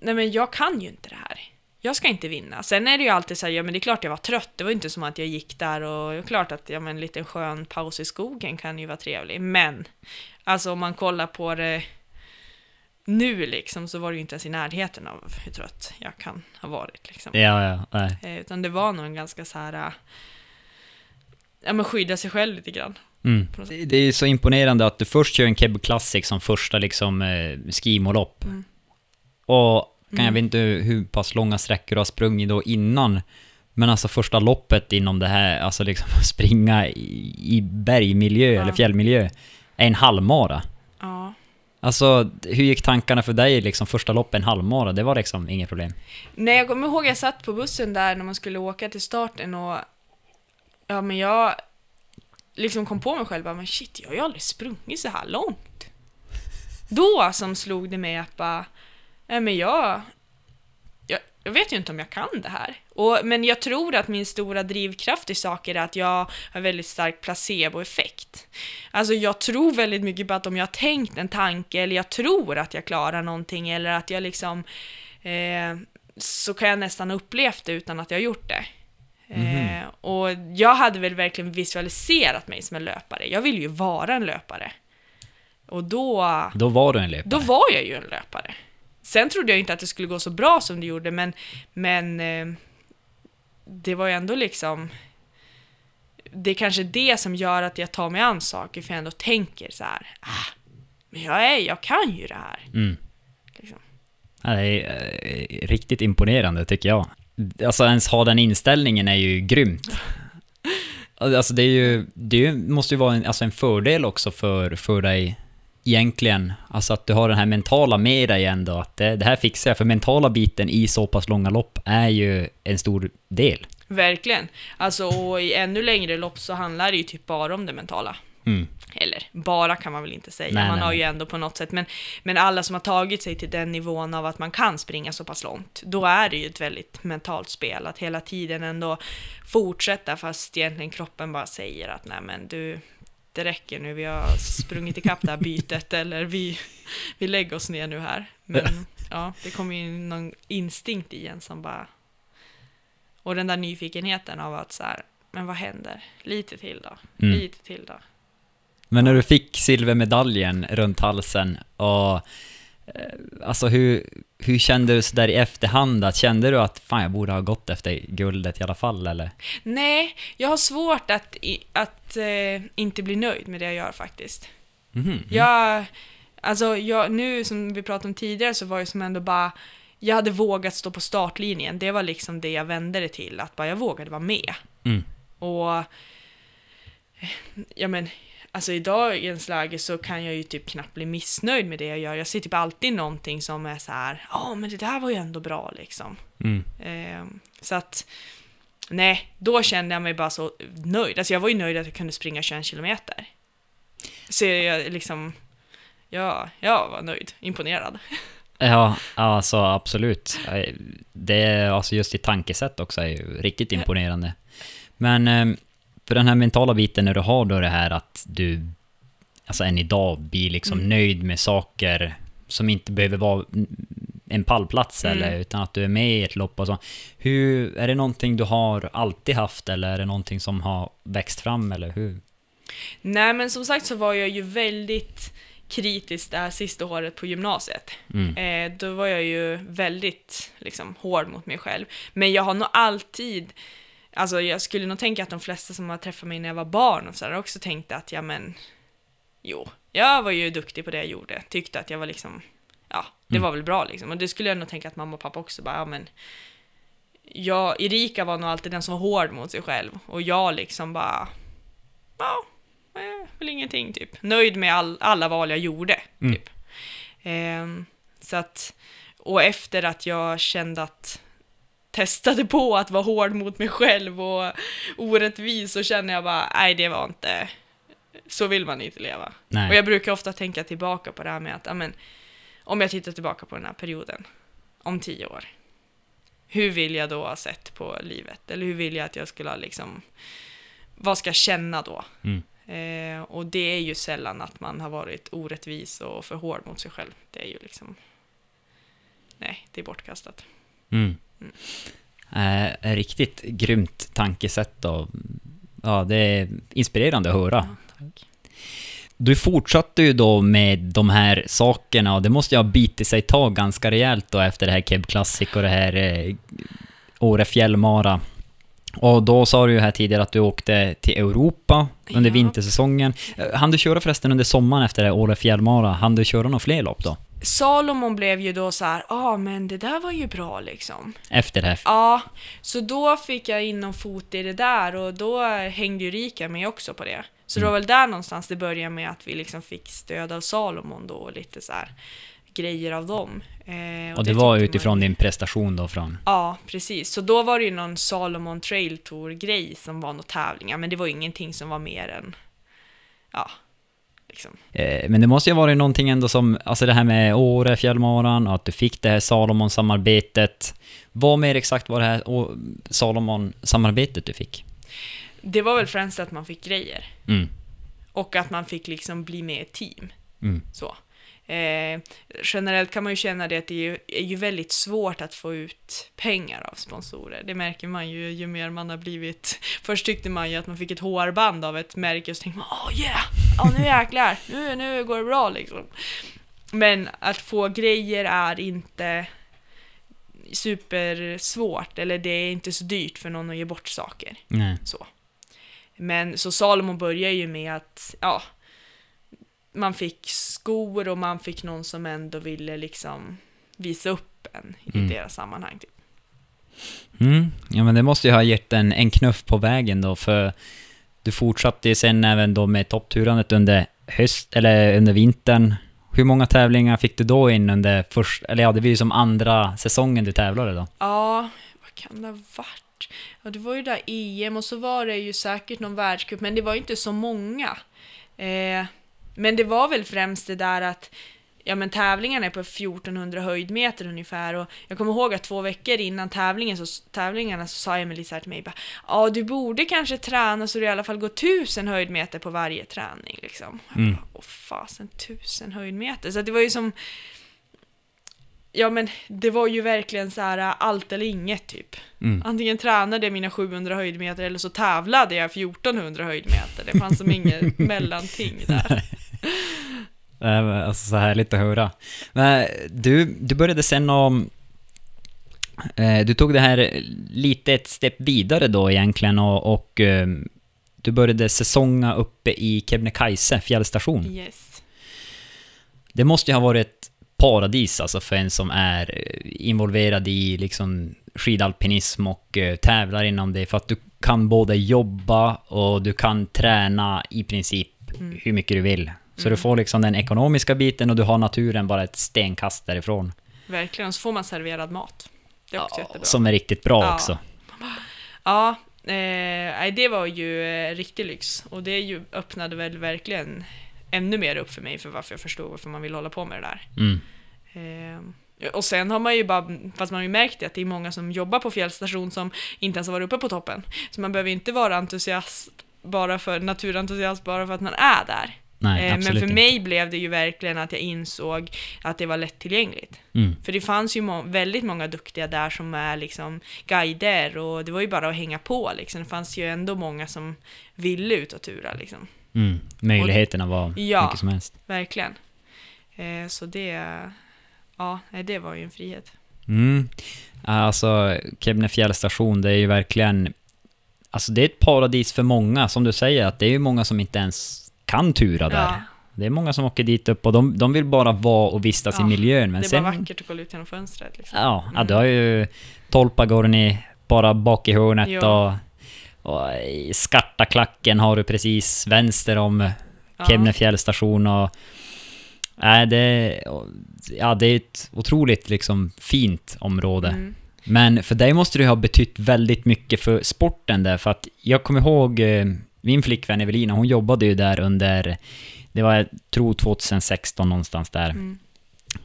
nej men jag kan ju inte det här. Jag ska inte vinna. Sen är det ju alltid så här, ja men det är klart jag var trött. Det var inte som att jag gick där och det är klart att ja, men en liten skön paus i skogen kan ju vara trevlig. Men alltså om man kollar på det nu liksom så var det ju inte ens i närheten av hur trött jag kan ha varit liksom. Ja, ja, nej. Eh, Utan det var nog en ganska så här, äh, ja men skydda sig själv lite grann. Mm. Det är så imponerande att du först kör en Keb Classic som första liksom eh, skimolopp. Mm. Och kan jag Mm. vet inte hur pass långa sträckor du har sprungit då innan. Men alltså första loppet inom det här, alltså liksom springa i, i bergmiljö Ja. eller fjällmiljö, är en halvmara. Ja. Alltså, hur gick tankarna för dig liksom första loppet, en halvmara? Det var liksom inget problem. Nej, jag kommer ihåg jag satt på bussen där när man skulle åka till starten och ja, men jag liksom kom på mig själv bara, men shit, jag har ju aldrig sprungit så här långt. Då som slog det mig att bara, nej men jag, jag, jag vet ju inte om jag kan det här. Och, men jag tror att min stora drivkraft i saker är att jag har väldigt stark placeboeffekt. Alltså jag tror väldigt mycket på att om jag har tänkt en tanke eller jag tror att jag klarar någonting eller att jag liksom eh, så kan jag nästan ha upplevt det utan att jag har gjort det. Eh, och jag hade väl verkligen visualiserat mig som en löpare. Jag vill ju vara en löpare. Och då, Då var du en löpare. då var jag ju en löpare. Sen trodde jag inte att det skulle gå så bra som det gjorde, men, men eh, det var ju ändå liksom... Det är kanske det som gör att jag tar mig an saker, för jag ändå tänker så här, ah, men jag, är, jag kan ju det här. Mm. Liksom. Ja, det är eh, riktigt imponerande tycker jag. Alltså ens ha den inställningen är ju grymt. Alltså det är ju, det måste ju vara en, alltså en fördel också för, för dig egentligen. Alltså att du har den här mentala med dig ändå, att det, det här fixar jag. För mentala biten i så pass långa lopp är ju en stor del. Verkligen. Alltså, och i ännu längre lopp så handlar det ju typ bara om det mentala. Mm. Eller bara kan man väl inte säga, Nej, man nej, har ju ändå på något sätt, men, men alla som har tagit sig till den nivån av att man kan springa så pass långt, då är det ju ett väldigt mentalt spel, att hela tiden ändå fortsätta fast egentligen kroppen bara säger att nej men du, det räcker nu, vi har sprungit ikapp det här bytet, eller vi, vi lägger oss ner nu här. Men ja, det kommer ju någon instinkt i en som bara... Och den där nyfikenheten av att så här, men vad händer? Lite till då, Mm. lite till då. Men när du fick silvermedaljen runt halsen och Alltså hur, hur kände du så där i efterhand? Att, kände du att fan jag borde ha gått efter guldet i alla fall eller? Nej, jag har svårt att, att eh, inte bli nöjd med det jag gör faktiskt. Mhm. Jag, alltså jag, nu som vi pratade om tidigare så var det som ändå bara, jag hade vågat stå på startlinjen. Det var liksom det jag vände det till, att bara jag vågade vara med. Mm. Och, ja men, alltså i dagens läge så kan jag ju typ knappt bli missnöjd med det jag gör. Jag ser typ alltid någonting som är så här, ja men det där var ju ändå bra liksom. Mm. Eh, så att, nej, då kände jag mig bara så nöjd. Alltså jag var ju nöjd att jag kunde springa 21 kilometer. Så jag liksom, ja, jag var nöjd, imponerad. Ja, alltså absolut. Det är alltså just ditt tankesätt också är ju riktigt imponerande. Men eh, för den här mentala biten när du har då det här att du, alltså än idag, blir liksom Mm. nöjd med saker som inte behöver vara en pallplats Mm. eller, utan att du är med i ett lopp och så. Hur, är det någonting du har alltid haft eller är det någonting som har växt fram eller hur? Nej men som sagt så var jag ju väldigt kritisk det här sista året på gymnasiet. Mm. Eh, då var jag ju väldigt liksom, hård mot mig själv. Men jag har nog alltid, alltså jag skulle nog tänka att de flesta som har träffat mig när jag var barn och sådär också tänkte att ja men, jo, jag var ju duktig på det jag gjorde. Tyckte att jag var liksom, ja, det Mm. var väl bra liksom. Och det skulle jag nog tänka att mamma och pappa också bara, ja men, jag, Erika var nog alltid den som var hård mot sig själv. Och jag liksom bara, ja, eh, väl ingenting typ. Nöjd med all, alla val jag gjorde. Mm. Typ. Ehm, så att, och efter att jag kände att testade på att vara hård mot mig själv och orättvis så känner jag bara, nej det var inte, så vill man inte leva. Nej. Och jag brukar ofta tänka tillbaka på det här med att, ja, men, om jag tittar tillbaka på den här perioden, om tio år, hur vill jag då ha sett på livet? Eller hur vill jag att jag skulle ha liksom, vad ska jag känna då? Mm. Eh, och det är ju sällan att man har varit orättvis och för hård mot sig själv. Det är ju liksom, nej, det är bortkastat. Mm. Eh, riktigt grymt tankesätt och ja, det är inspirerande att höra. tack. Du fortsatte ju då med de här sakerna och det måste ju ha bitit sig tag ganska rejält då efter det här Keb Classic och det här eh, Åre Fjällmara. Och då sa du ju här tidigare att du åkte till Europa under Ja. vintersäsongen. Eh, hann du köra förresten under sommaren efter det Åre Fjällmara? Hann du köra några fler lopp då? Salomon blev ju då så här, ja ah, men det där var ju bra liksom. Efter det här? Ja, så då fick jag in någon fot i det där och då hängde ju Rika med också på det. Så det var väl där någonstans det började med att vi liksom fick stöd av Salomon då och lite så här grejer av dem. Eh, Och det var tyckte utifrån man- din prestation då från... Ja, precis. Så då var det ju någon Salomon Trail Tour-grej som var några tävlingar, men det var ingenting som var mer än, ja, liksom. Eh, Men det måste ju ha varit någonting ändå som, alltså det här med Åre, Fjällmaran, och att du fick det här Salomon-samarbetet. Vad mer exakt var det här Salomon-samarbetet du fick? Det var väl främst att man fick grejer. Mm. Och att man fick liksom bli med i ett team. Mm. Så. Eh, generellt kan man ju känna det att det är ju, är ju väldigt svårt att få ut pengar av sponsorer. Det märker man ju ju mer man har blivit. Först tyckte man ju att man fick ett hårband av ett märke och så tänkte man åh yeah, oh, nu jäklar, nu, nu går det bra liksom. Men att få grejer är inte supersvårt eller det är inte så dyrt för någon att ge bort saker. Nej. Så. Men så Salomon börjar ju med att, ja, man fick skor och man fick någon som ändå ville liksom visa upp en i Mm. deras sammanhang. Typ. Mm. Ja men det måste ju ha gett en, en knuff på vägen då, för du fortsatte ju sen även då med toppturandet under höst, eller under vintern. Hur många tävlingar fick du då in under först, eller ja, det blir ju som andra säsongen du tävlade då? Ja, vad kan det ha varit? Ja, det var ju där EM och så var det ju säkert någon världscup, men det var ju inte så många. Eh, men det var väl främst det där att Ja men tävlingarna är på 1400 höjdmeter ungefär och jag kommer ihåg att två veckor innan tävlingen så, tävlingarna så sa Emelie så här till mig bara, Ja du borde kanske träna så du i alla fall går 1000 höjdmeter på varje träning liksom. Jag Mm. bara, Åh fasen, 1000 höjdmeter. Så det var ju som Ja men det var ju verkligen så här allt eller inget typ. Mm. Antingen tränade jag mina 700 höjdmeter eller så tävlade jag 1400 höjdmeter. Det fanns som inget mellanting där. Alltså så härligt att höra. Men du, du började sen om... Eh, du tog det här lite ett steg vidare då egentligen och, och eh, du började säsonga uppe i Kebnekaise fjällstation. Yes. Det måste ju ha varit ett paradis alltså för en som är eh, involverad i liksom skidalpinism och eh, tävlar inom det för att du kan både jobba och du kan träna i princip Mm. hur mycket du vill. Så du Mm. får liksom den ekonomiska biten och du har naturen bara ett stenkast därifrån. Verkligen, och så får man serverad mat. Det är också jättebra. Som är riktigt bra Ja. också. Ja, eh, det var ju eh, riktig lyx. Och det ju öppnade väl verkligen ännu mer upp för mig för varför jag förstod varför man vill hålla på med det där. Mm. Eh, Och sen har man ju bara, fast man har ju märkt det, att det är många som jobbar på fjällstation som inte ens har varit uppe på toppen. Så man behöver inte vara entusiast bara för, naturentusiast bara för att man är där. Nej, Eh, Men för inte. mig blev det ju verkligen att jag insåg att det var lättillgängligt. Mm. För det fanns ju må- väldigt många duktiga där som är liksom guider och det var ju bara att hänga på liksom. Det fanns ju ändå många som ville ut och tura liksom. Mm. Möjligheterna var Ja. mycket som helst. Verkligen. Eh, så det, ja, det var ju en frihet. Mm. Alltså, Kebne fjällstation, det är ju verkligen... Alltså det är ett paradis för många, som du säger, att det är ju många som inte ens kan tura där. Ja, Det är många som åker dit upp och de, de vill bara vara och vistas i Ja, miljön. Men det är sen, bara vackert att kolla ut genom fönstret liksom. Ja, ja, Mm. du har ju Tolpagorni bara bak i hörnet Ja. och, och i Skartaklacken har du precis vänster om Ja. Kebne fjällstation och... Nej, det, ja, det är ett otroligt liksom fint område. Mm. Men för dig måste det ha betytt väldigt mycket för sporten där, för att jag kommer ihåg eh, min flickvän Evelina, hon jobbade ju där under, det var jag tror 2016 någonstans där. Mm.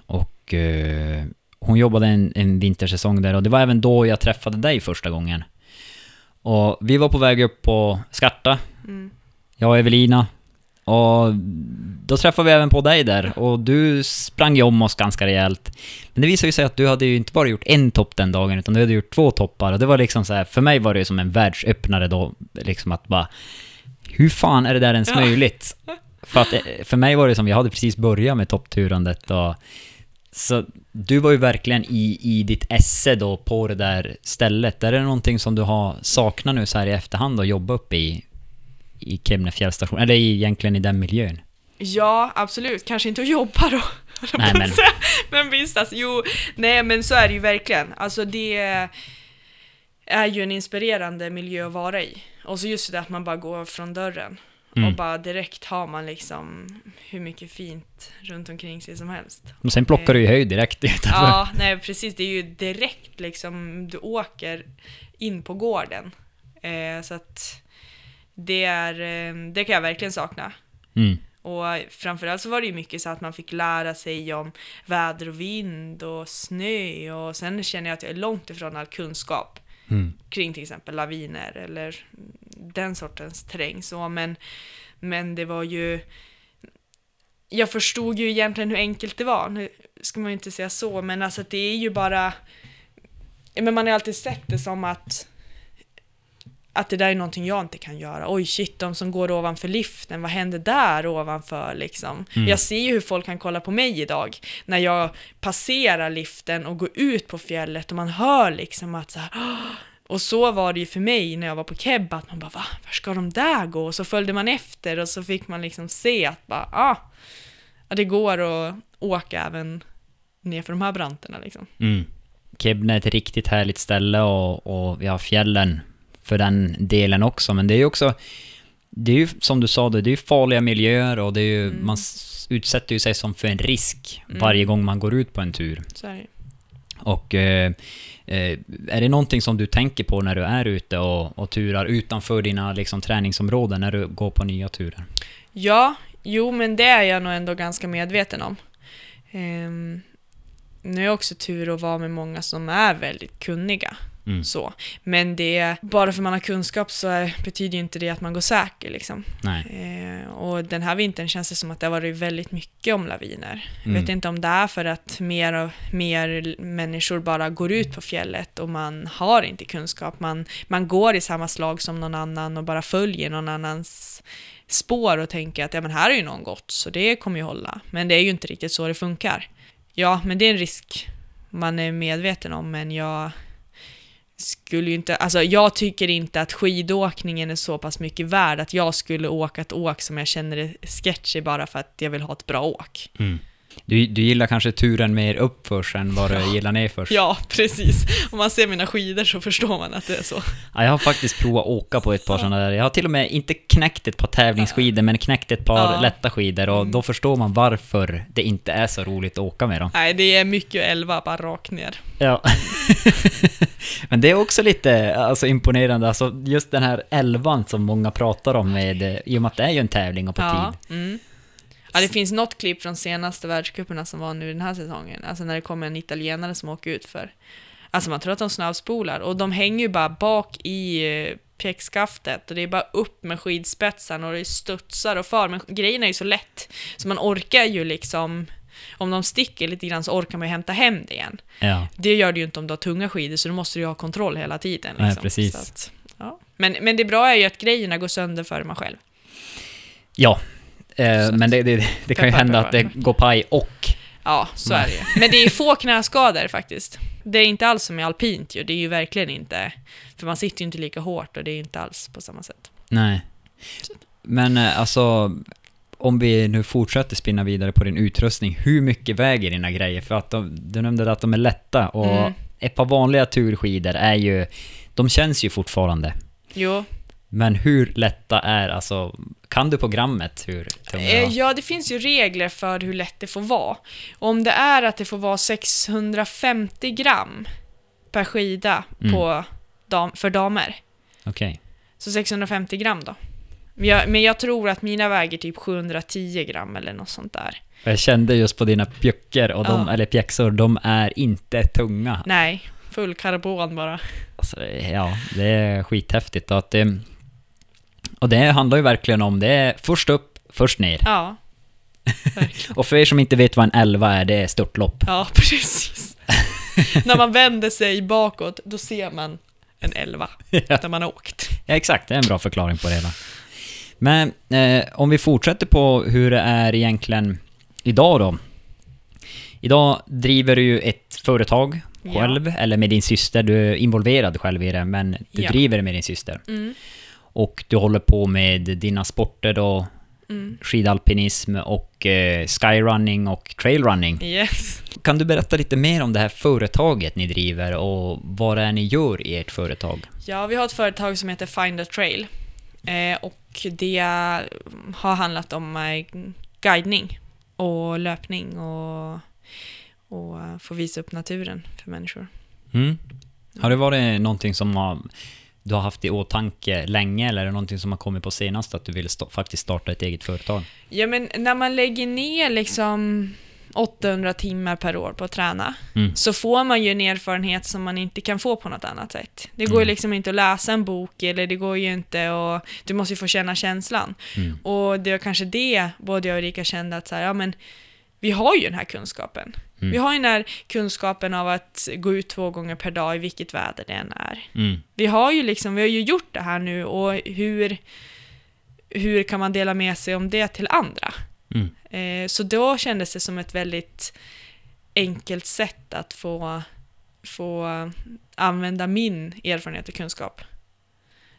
Och eh, hon jobbade en, en vintersäsong där och det var även då jag träffade dig första gången. Och vi var på väg upp på Skarta, Mm. jag och Evelina. Och då träffade vi även på dig där och du sprang ju om oss ganska rejält. Men det visade ju sig att du hade ju inte bara gjort en topp den dagen utan du hade gjort två toppar och det var liksom så här, för mig var det ju som en världsöppnare då, liksom att bara hur fan är det där ens Ja. möjligt? För att eh, för mig var det som, jag hade precis börjat med toppturandet och så du var ju verkligen i, i ditt esse då på det där stället. Är det någonting som du har saknat nu så här i efterhand att jobba upp i, i Kebne fjällstation? Eller egentligen i den miljön? Ja, absolut. Kanske inte att jobba då. Nej, men- men visst, alltså, jo, nej men så är det ju verkligen. Alltså det är ju en inspirerande miljö att vara i. Och så just det att man bara går från dörren. Mm. Och bara direkt har man liksom hur mycket fint runt omkring sig som helst. Och sen plockar du ju höjd direkt utanför. Ja, nej precis. Det är ju direkt liksom, du åker in på gården. Eh, så att det är, eh, det kan jag verkligen sakna. Mm. Och framförallt så var det ju mycket så att man fick lära sig om väder och vind och snö och sen känner jag att jag är långt ifrån all kunskap Mm. kring till exempel laviner eller den sortens terräng. Så, men, men det var ju... Jag förstod ju egentligen hur enkelt det var. Nu ska man ju inte säga så, men alltså det är ju bara... Men man har ju alltid sett det som att att det där är någonting jag inte kan göra. Oj shit, de som går ovanför liften, vad händer där ovanför liksom? Mm. Jag ser ju hur folk kan kolla på mig idag när jag passerar liften och går ut på fjället och man hör liksom att så här, "Åh!" och så var det ju för mig när jag var på Kebba, att man bara va, var ska de där gå? Och så följde man efter och så fick man liksom se att bara, ah, det går att åka även ner för de här branterna liksom. Mm. Kebne är ett riktigt härligt ställe och, och vi har fjällen för den delen också, men det är ju också det är ju som du sa, det är ju farliga miljöer och det är ju, Mm. man utsätter ju sig som för en risk Mm. varje gång man går ut på en tur. Ju. Och eh, eh, är det någonting som du tänker på när du är ute och, och turar utanför dina liksom, träningsområden när du går på nya turer? Ja, jo men det är jag nog ändå ganska medveten om. Ehm, nu är jag också tur att vara med många som är väldigt kunniga. Mm. Så. Men det, bara för man har kunskap så är, betyder ju inte det att man går säker. Liksom. Eh, och den här vintern känns det som att det har varit väldigt mycket om laviner. Jag Mm. vet inte om det är för att mer och mer människor bara går ut på fjället och man har inte kunskap. Man, man går i samma slag som någon annan och bara följer någon annans spår och tänker att ja, men här är ju någon gått så det kommer ju hålla. Men det är ju inte riktigt så det funkar. Ja, men det är en risk man är medveten om, men jag skulle ju inte, alltså jag tycker inte att skidåkningen är så pass mycket värd att jag skulle åka ett åk som jag känner är sketchy bara för att jag vill ha ett bra åk. Mm. Du, du gillar kanske turen mer uppförs än vad du gillar nerförs? Ja, precis. Om man ser mina skidor så förstår man att det är så. Ja, jag har faktiskt provat åka på ett par sådana där. Jag har till och med inte knäckt ett par tävlingsskidor, men knäckt ett par Ja. lätta skidor och Mm. då förstår man varför det inte är så roligt att åka med dem. Nej, det är mycket elva bara rakt ner. Ja. men det är också lite alltså, imponerande, alltså just den här elvan som många pratar om med, i och med att det är ju en tävling och på Ja, tid. mm. Ja, det finns något klipp från senaste världscuperna som var nu den här säsongen. Alltså när det kommer en italienare som åker ut för. Alltså man tror att de snabbspolar och de hänger ju bara bak i eh, pjäxskaftet och det är bara upp med skidspetsen och det studsar och far. Men grejen är ju så lätt så man orkar ju liksom om de sticker lite grann så orkar man ju hämta hem det igen. Ja, Det gör det ju inte om du har tunga skidor så då måste du ju ha kontroll hela tiden. Liksom. Nej, precis. Att, ja. men, men det bra är ju att grejerna går sönder före man själv. ja. Eh, men det, det, det kan ju hända att det går paj och... Ja, så är det ju. Men det är få knäskador faktiskt. Det är inte alls som i alpint ju, det är ju verkligen inte... För man sitter ju inte lika hårt och det är inte alls på samma sätt. Nej. Men eh, alltså, om vi nu fortsätter spinna vidare på din utrustning, hur mycket väger dina grejer? För att de, du nämnde att de är lätta och Mm. ett par vanliga turskidor är ju, de känns ju fortfarande. Jo, Men hur lätta är, alltså, kan du programmet hur tunga eh, ja det finns ju regler för hur lätt det får vara. Om det är att det får vara 650 gram per skida Mm. på dam, för damer, Okej. så 650 gram då. Men jag, men jag tror att mina väger typ 710 gram eller något sånt där. Jag kände just på dina pjuckor, och de, Ja. eller pjäxor, de är inte tunga. Nej, full karbon bara. Alltså, ja, det är skithäftigt. Att det, och det handlar ju verkligen om, det är först upp, först ner. Ja, Och för er som inte vet vad en 11 är, det är störtlopp. ja precis. När man vänder sig bakåt, då ser man en 11 ja, där man har åkt. exakt, det är en bra förklaring på det hela. Men eh, om vi fortsätter på hur det är egentligen idag då. Idag driver du ju ett företag Ja. själv, eller med din syster. Du är involverad själv i det, men du Ja. driver det med din syster. Mm, Och du håller på med dina sporter då, mm. skidalpinism och eh, skyrunning och trailrunning. Yes. Kan du berätta lite mer om det här företaget ni driver och vad det är ni gör i ert företag? Ja, vi har ett företag som heter Find a Trail. Eh, och det har handlat om eh, guidning och löpning och, och eh, få visa upp naturen för människor. Mm. Har det varit någonting som har, du har haft i åtanke länge eller är det någonting som har kommit på senast att du vill sta- faktiskt starta ett eget företag? Ja, men när man lägger ner liksom 800 timmar per år på att träna Mm. så får man ju en erfarenhet som man inte kan få på något annat sätt. Det går ju Mm. liksom inte att läsa en bok eller det går ju inte och du måste ju få känna känslan. Mm. Och det var kanske det både jag och Erika kände att så här, ja men vi har ju den här kunskapen. Mm. Vi har ju den här kunskapen av att gå ut två gånger per dag i vilket väder det än är. Mm. Vi har ju liksom, vi har ju gjort det här nu och hur, hur kan man dela med sig om det till andra? Mm. Eh, så då kändes det som ett väldigt enkelt sätt att få, få använda min erfarenhet och kunskap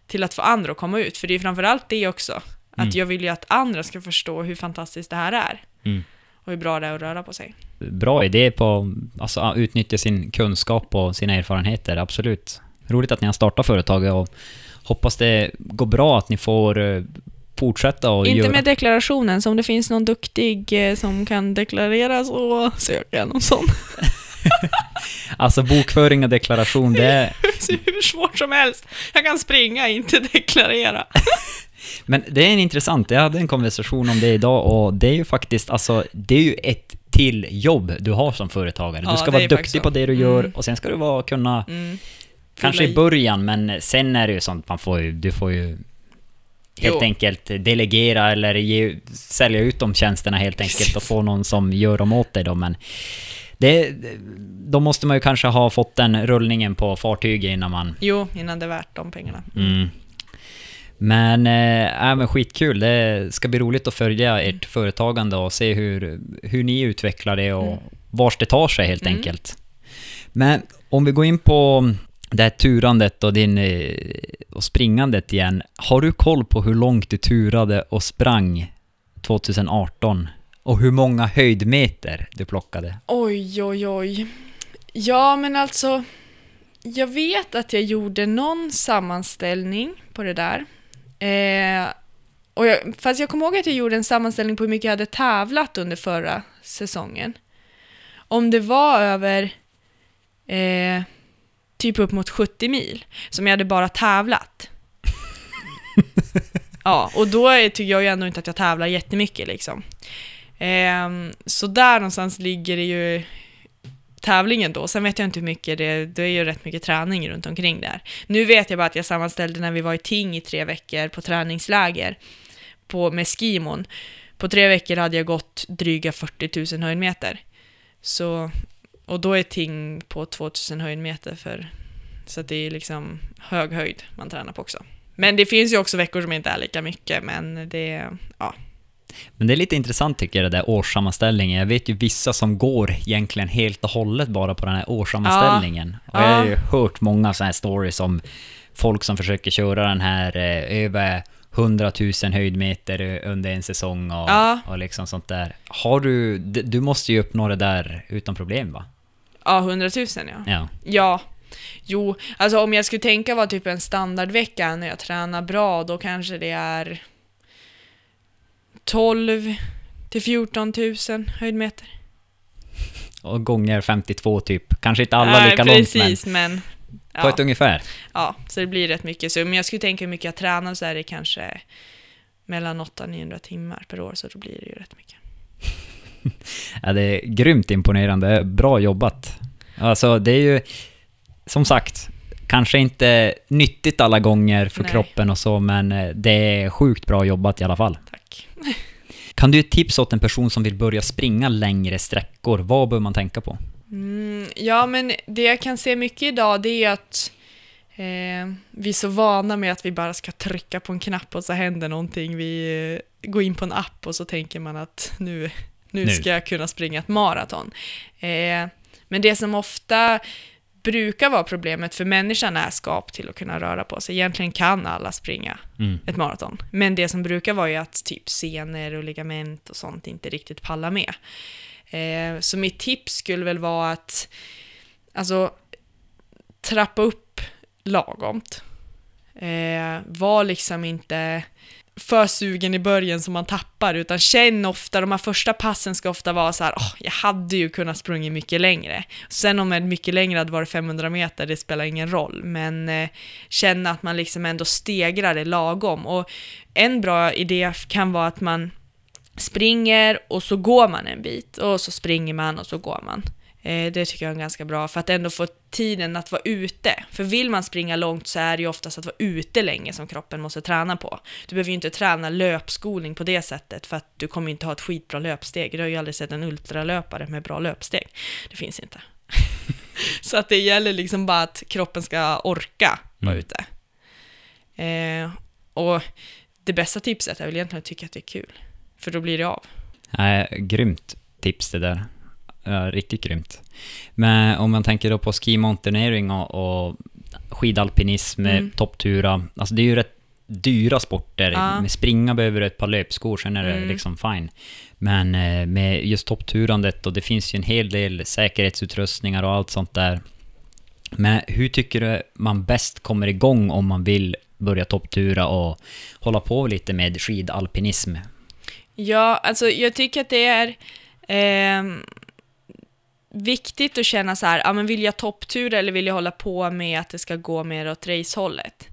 till att få andra att komma ut. För det är framförallt det också, att Mm. jag vill ju att andra ska förstå hur fantastiskt det här är Mm. och hur bra det är att röra på sig. Bra idé på alltså, att utnyttja sin kunskap och sina erfarenheter, absolut. Roligt att ni har startat företaget och hoppas det går bra att ni får eh, fortsätta och Inte göra... med deklarationen, så om det finns någon duktig eh, som kan deklarera så söker jag någon sån. Alltså bokföring och deklaration, det är... Hur svårt som helst. Jag kan springa, inte deklarera. Men det är en intressant, jag hade en konversation om det idag och det är ju faktiskt, alltså, det är ju ett till jobb du har som företagare. Ja, du ska vara duktig på det du gör Mm. och sen ska du vara, kunna, Mm. kanske i. i början, men sen är det ju sånt man får ju, du får ju helt Jo. enkelt delegera eller ge, sälja ut de tjänsterna helt enkelt och få någon som gör dem åt dig då, men det, då måste man ju kanske ha fått den rullningen på fartyget innan man Jo, innan det är värt de pengarna. Mm. Men, äh, men skitkul. Det ska bli roligt att följa ert företagande och se hur, hur ni utvecklar det och Mm. vars det tar sig helt Mm. enkelt. Men om vi går in på det här turandet och, din, eh, och springandet igen. Har du koll på hur långt du turade och sprang 2018? Och hur många höjdmeter du plockade? Oj, oj, oj. Ja, men alltså, jag vet att jag gjorde någon sammanställning på det där. Eh, och jag, fast jag kommer ihåg att jag gjorde en sammanställning på hur mycket jag hade tävlat under förra säsongen. Om det var över eh, typ upp mot 70 mil, som jag hade bara tävlat. ja, och då är- tycker jag ju ändå inte att jag tävlar jättemycket liksom. Eh, så där någonstans ligger det ju tävlingen då. Sen vet jag inte hur mycket det, det är ju rätt mycket träning runt omkring där. Nu vet jag bara att jag sammanställde när vi var i Ting i tre veckor på träningsläger på, med skimon. På tre veckor hade jag gått dryga 40 000 höjdmeter. Så, och då är Ting på 2000 höjdmeter för, så att det är liksom hög höjd man tränar på också. Men det finns ju också veckor som inte är lika mycket, men det, ja, men det är lite intressant tycker jag, det där årssammanställningen. Jag vet ju vissa som går egentligen helt och hållet bara på den här årssammanställningen. Ja. Och jag har ju hört många sådana här stories om folk som försöker köra den här eh, över 100 000 höjdmeter under en säsong och, ja. och liksom sånt där. Har du, du måste ju uppnå det där utan problem va? Ja, 100 000 ja. Ja. ja. Jo, alltså om jag skulle tänka vara typ en standardvecka när jag tränar bra, då kanske det är 12 till 14 000 höjdmeter. Och gånger 52 typ. Kanske inte alla Nej, lika precis, långt men, men på ett ungefär. Ja, så det blir rätt mycket. Så om jag skulle tänka hur mycket jag tränar så är det kanske mellan 800-900 timmar per år, så då blir det ju rätt mycket. ja, det är grymt imponerande. Bra jobbat. Alltså, det är ju som sagt, kanske inte nyttigt alla gånger för Nej. kroppen och så, men eh, det är sjukt bra jobbat i alla fall. Kan du ge tips åt en person som vill börja springa längre sträckor? Vad bör man tänka på? Mm, ja, men det jag kan se mycket idag det är att eh, vi är så vana med att vi bara ska trycka på en knapp och så händer någonting. Vi eh, går in på en app och så tänker man att nu, nu, nu. ska jag kunna springa ett maraton. Eh, men det som ofta brukar vara problemet för människan är skap till att kunna röra på sig. Egentligen kan alla springa mm. ett maraton. Men det som brukar vara är att typ senor och ligament och sånt inte riktigt pallar med. Eh, så mitt tips skulle väl vara att alltså, trappa upp lagomt. Eh, var liksom inte för sugen i början som man tappar, utan känn ofta, de här första passen ska ofta vara så här, oh, jag hade ju kunnat sprungit mycket längre. Sen om det mycket längre hade varit 500 meter, det spelar ingen roll, men eh, känna att man liksom ändå stegrar det lagom. Och en bra idé kan vara att man springer och så går man en bit och så springer man och så går man. Eh, det tycker jag är ganska bra för att ändå få tiden att vara ute. För vill man springa långt så är det ju oftast att vara ute länge som kroppen måste träna på. Du behöver ju inte träna löpskolning på det sättet för att du kommer inte ha ett skitbra löpsteg. Du har ju aldrig sett en ultralöpare med bra löpsteg. Det finns inte. så att det gäller liksom bara att kroppen ska orka vara mm. ute. Eh, och det bästa tipset är väl egentligen att tycka att det är kul. För då blir det av. Nej, grymt tips det där. Ja, riktigt grymt. Men om man tänker då på ski mountaineering och, och skidalpinism, mm. topptura, alltså det är ju rätt dyra sporter. Ja. Med springa behöver du ett par löpskor, sen är det mm. liksom fine. Men eh, med just toppturandet, och det finns ju en hel del säkerhetsutrustningar och allt sånt där. Men hur tycker du man bäst kommer igång om man vill börja topptura och hålla på lite med skidalpinism? Ja, alltså jag tycker att det är eh, viktigt att känna så här, ja men vill jag topptura eller vill jag hålla på med att det ska gå mer åt racehållet?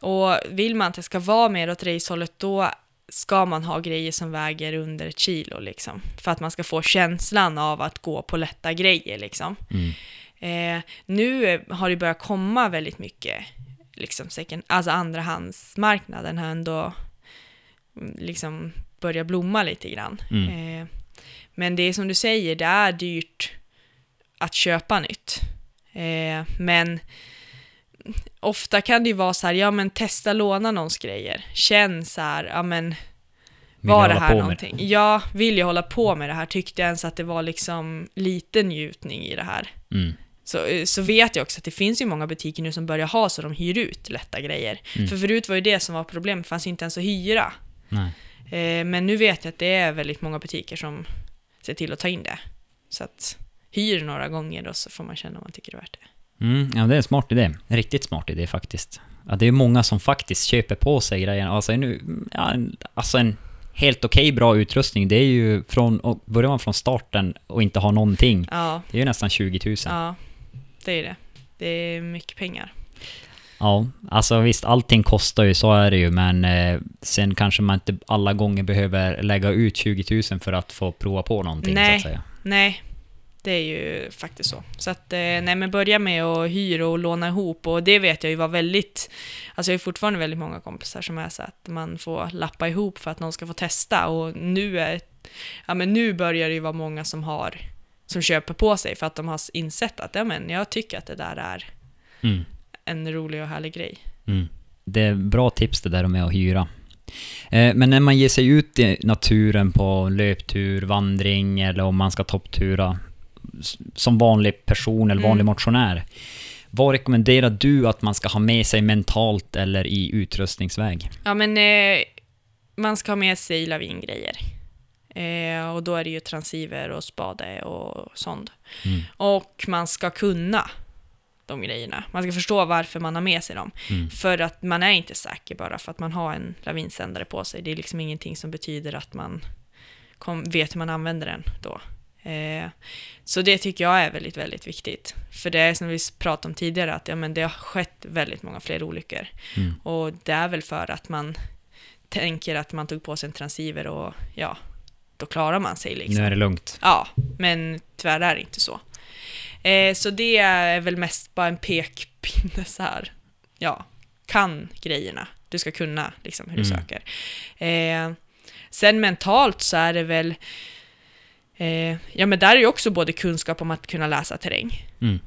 Och vill man att det ska vara mer åt racehållet, då ska man ha grejer som väger under ett kilo liksom. För att man ska få känslan av att gå på lätta grejer liksom. Mm. Eh, nu har det börjat komma väldigt mycket, liksom second, alltså andrahandsmarknaden har ändå mm, liksom börjat blomma lite grann. Mm. Eh, men det är som du säger, det är dyrt att köpa nytt. Eh, men ofta kan det ju vara så här, ja men testa låna någons grejer. Känn så här, ja men var det här någonting? Det? Ja, vill jag hålla på med det här? Tyckte jag ens att det var liksom lite njutning i det här? Mm. Så, så vet jag också att det finns ju många butiker nu som börjar ha så de hyr ut lätta grejer. Mm. För förut var ju det som var problemet, det fanns ju inte ens att hyra. Eh, men nu vet jag att det är väldigt många butiker som ser till att ta in det. Så att hyr några gånger och så får man känna om man tycker det är värt det. Mm, ja, det är en smart idé. En riktigt smart idé faktiskt. Ja, det är många som faktiskt köper på sig grejerna. Alltså, nu, ja, alltså en helt okej okay, bra utrustning, det är ju från, och börjar man från starten och inte ha någonting, ja. det är ju nästan 20 000. Ja, det är det. Det är mycket pengar. Ja, alltså visst, allting kostar ju, så är det ju, men eh, sen kanske man inte alla gånger behöver lägga ut 20 000 för att få prova på någonting, Nej. så att säga. Nej, det är ju faktiskt så. Så att, eh, nej men börja med att hyra och låna ihop och det vet jag ju var väldigt, alltså jag har fortfarande väldigt många kompisar som är så att man får lappa ihop för att någon ska få testa och nu är, ja men nu börjar det ju vara många som har, som köper på sig för att de har insett att, ja men jag tycker att det där är Mm. en rolig och härlig grej. Mm. Det är bra tips det där med att hyra. Eh, Men när man ger sig ut i naturen på löptur, vandring eller om man ska topptura som vanlig person eller vanlig Mm. motionär. Vad rekommenderar du att man ska ha med sig mentalt eller i utrustningsväg? Ja men eh, man ska ha med sig lavingrejer. Eh, och då är det ju transceiver och spade och sånt. Mm. Och man ska kunna de grejerna. Man ska förstå varför man har med sig dem. Mm. För att man är inte säker bara för att man har en lavinsändare på sig. Det är liksom ingenting som betyder att man kom, vet hur man använder den då. Eh, så det tycker jag är väldigt, väldigt viktigt. För det är som vi pratade om tidigare, att ja, men det har skett väldigt många fler olyckor. Mm. Och det är väl för att man tänker att man tog på sig en transceiver och ja, då klarar man sig liksom. Nu är det lugnt. Ja, men tyvärr är det inte så. Eh, så det är väl mest bara en pekpinne så här. Ja, kan grejerna. Du ska kunna liksom hur du Mm. söker. Eh, sen mentalt så är det väl eh, Ja men där är ju också både kunskap om att kunna läsa terräng. Mm.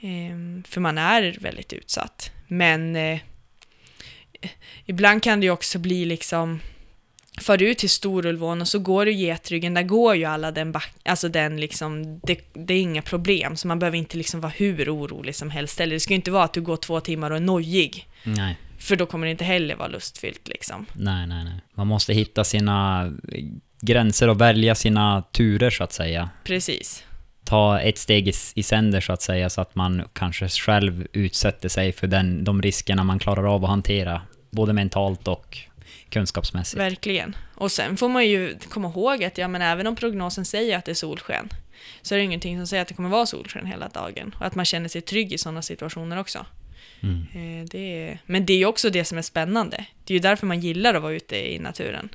Eh, för man är väldigt utsatt. Men eh, ibland kan det ju också bli liksom Far du till Storulvån och så går du getryggen, där går ju alla den back, alltså den liksom, det, det är inga problem, så man behöver inte liksom vara hur orolig som helst. Eller det ska ju inte vara att du går två timmar och är nojig, Nej. för då kommer det inte heller vara lustfyllt liksom. nej, nej, nej. Man måste hitta sina gränser och välja sina turer så att säga. Precis. ta ett steg i, sänder så att säga, så att man kanske själv utsätter sig för den, de riskerna man klarar av att hantera, både mentalt och kunskapsmässigt. Verkligen. Och sen får man ju komma ihåg att ja, men även om prognosen säger att det är solsken, så är det ingenting som säger att det kommer vara solsken hela dagen. Och att man känner sig trygg i sådana situationer också. Mm. Eh, det är, men det är ju också det som är spännande. Det är ju därför man gillar att vara ute i naturen.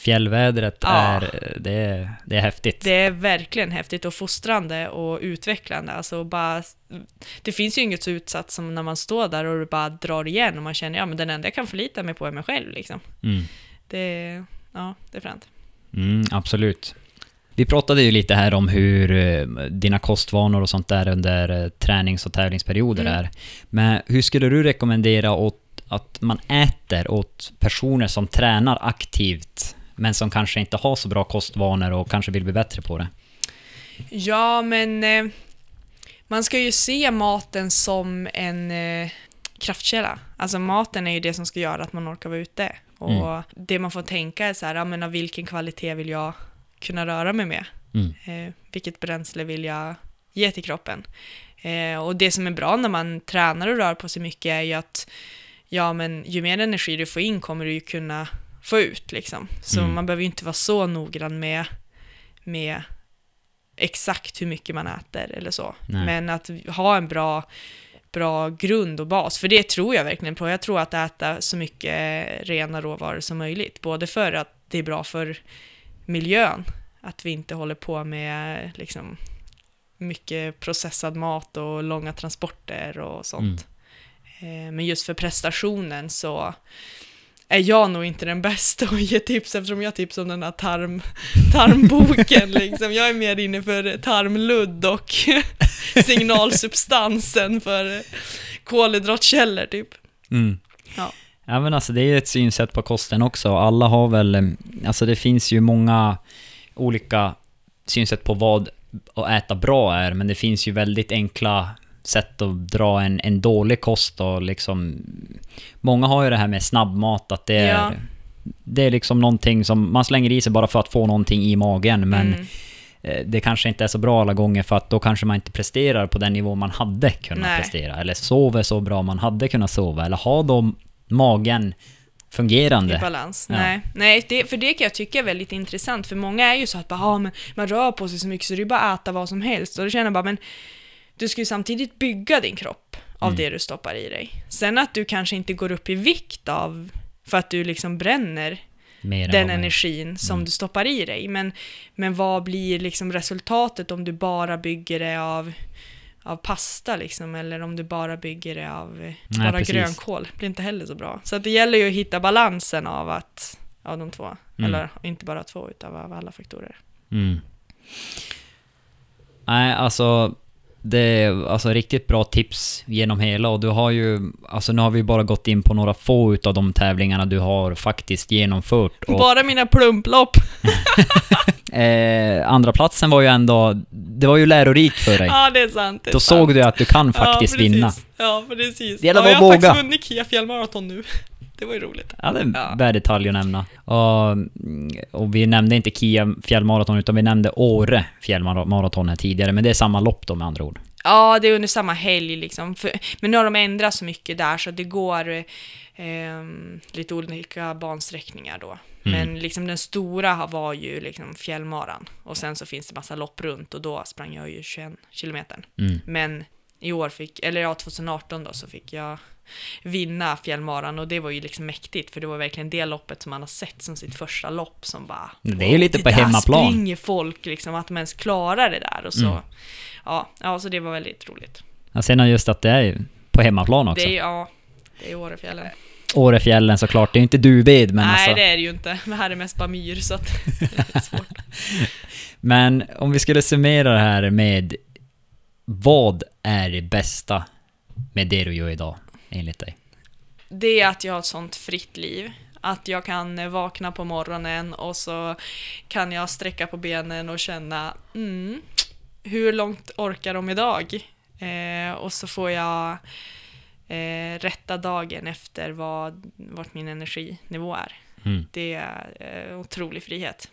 Fjällvädret Ja. är, det är, det är häftigt. Det är verkligen häftigt och fostrande och utvecklande. Alltså bara, det finns ju inget så utsatt som när man står där och bara drar igen och man känner ja men den enda jag kan förlita mig på är mig själv. Liksom. Mm. Det, ja, det är fränt. Mm, absolut. Vi pratade ju lite här om hur eh, dina kostvanor och sånt där under eh, tränings och tävlingsperioder Mm. är. Men hur skulle du rekommendera åt, att man äter åt personer som tränar aktivt men som kanske inte har så bra kostvanor och kanske vill bli bättre på det? Ja, men eh, man ska ju se maten som en eh, kraftkälla. Alltså maten är ju det som ska göra att man orkar vara ute. Och Mm. det man får tänka är så här, ja, men av vilken kvalitet vill jag kunna röra mig med? Mm. Eh, vilket bränsle vill jag ge till kroppen? Eh, och det som är bra när man tränar och rör på sig mycket är ju att ja, men ju mer energi du får in kommer du ju kunna få ut liksom. Så Mm. man behöver ju inte vara så noggrann med, med exakt hur mycket man äter eller så. Nej. Men att ha en bra, bra grund och bas, för det tror jag verkligen på. Jag tror att äta så mycket rena råvaror som möjligt, både för att det är bra för miljön, att vi inte håller på med liksom mycket processad mat och långa transporter och sånt. Eh, Men just för prestationen så är jag nog inte den bästa att ge tips eftersom jag tipsar om den här tarm, tarmboken. liksom. Jag är mer inne för tarmludd och signalsubstansen för kolhydratkällor typ. Mm. Ja. Ja men alltså det är ett synsätt på kosten också. Alla har väl, eh, alltså det finns ju många olika synsätt på vad att äta bra är, men det finns ju väldigt enkla sätt att dra en, en dålig kost och liksom... Många har ju det här med snabbmat, att det är... Ja. Det är liksom någonting som man slänger i sig bara för att få någonting i magen, men Mm. eh, det kanske inte är så bra alla gånger för att då kanske man inte presterar på den nivå man hade kunnat Nej. prestera. Eller sover så bra man hade kunnat sova. Eller har då magen fungerande. I balans. Ja. Nej, Nej det, för det kan jag tycka är väldigt intressant, för många är ju så att bara, ah, men man rör på sig så mycket så det är bara att äta vad som helst. Och då känner jag bara, men du ska ju samtidigt bygga din kropp. av Mm. det du stoppar i dig. Sen att du kanske inte går upp i vikt av, för att du liksom bränner den energin som Mm. du stoppar i dig. Men, men vad blir liksom resultatet om du bara bygger det av, av pasta liksom, eller om du bara bygger det av eh, Nej, bara precis. grönkål? Det blir inte heller så bra. Så det gäller ju att hitta balansen av att, av de två. Mm. Eller inte bara två, utan av alla faktorer. Mm. Nej, alltså det är alltså riktigt bra tips genom hela och du har ju, alltså nu har vi bara gått in på några få utav de tävlingarna du har faktiskt genomfört och Bara mina plumplopp! eh, andra platsen var ju ändå, det var ju lärorikt för dig. Ja, det är sant. Det är Då sant. såg du att du kan faktiskt ja, vinna. Ja, precis. Det gäller ja, bara jag har faktiskt vunnit Kia fjällmaraton nu. Det var ju roligt. Ja, det är en Ja. värd detalj att nämna. Och, och vi nämnde inte Kia fjällmaraton utan vi nämnde Åre fjällmaraton här tidigare, men det är samma lopp då med andra ord. Ja, det är under samma helg liksom. För, men nu har de ändrat så mycket där så det går eh, lite olika bansträckningar då. Mm. Men liksom den stora var ju liksom fjällmaran. Och sen så finns det massa lopp runt och då sprang jag ju 21 kilometer. Mm. Men i år fick, eller ja 2018 då, så fick jag vinna fjällmaran och det var ju liksom mäktigt för det var verkligen det loppet som man har sett som sitt första lopp som bara Det är ju lite "Wow, på det där hemmaplan." springer folk liksom, att de ens klarar det där och så. Mm. Ja, ja, så det var väldigt roligt. Ja, sen just att det är på hemmaplan också. Det är, ja, det är Årefjällen. Årefjällen såklart, det är ju inte Duved men Nej, alltså. det är det ju inte. Det här är mest bara myr, så att det är svårt. Men om vi skulle summera det här med vad är det bästa med det du gör idag, enligt dig? Det är att jag har ett sånt fritt liv. Att jag kan eh, vakna på morgonen och så kan jag sträcka på benen och känna mm, hur långt orkar de idag? Eh, och så får jag eh, rätta dagen efter vad, vart min energinivå är. Mm. Det är eh, otrolig frihet.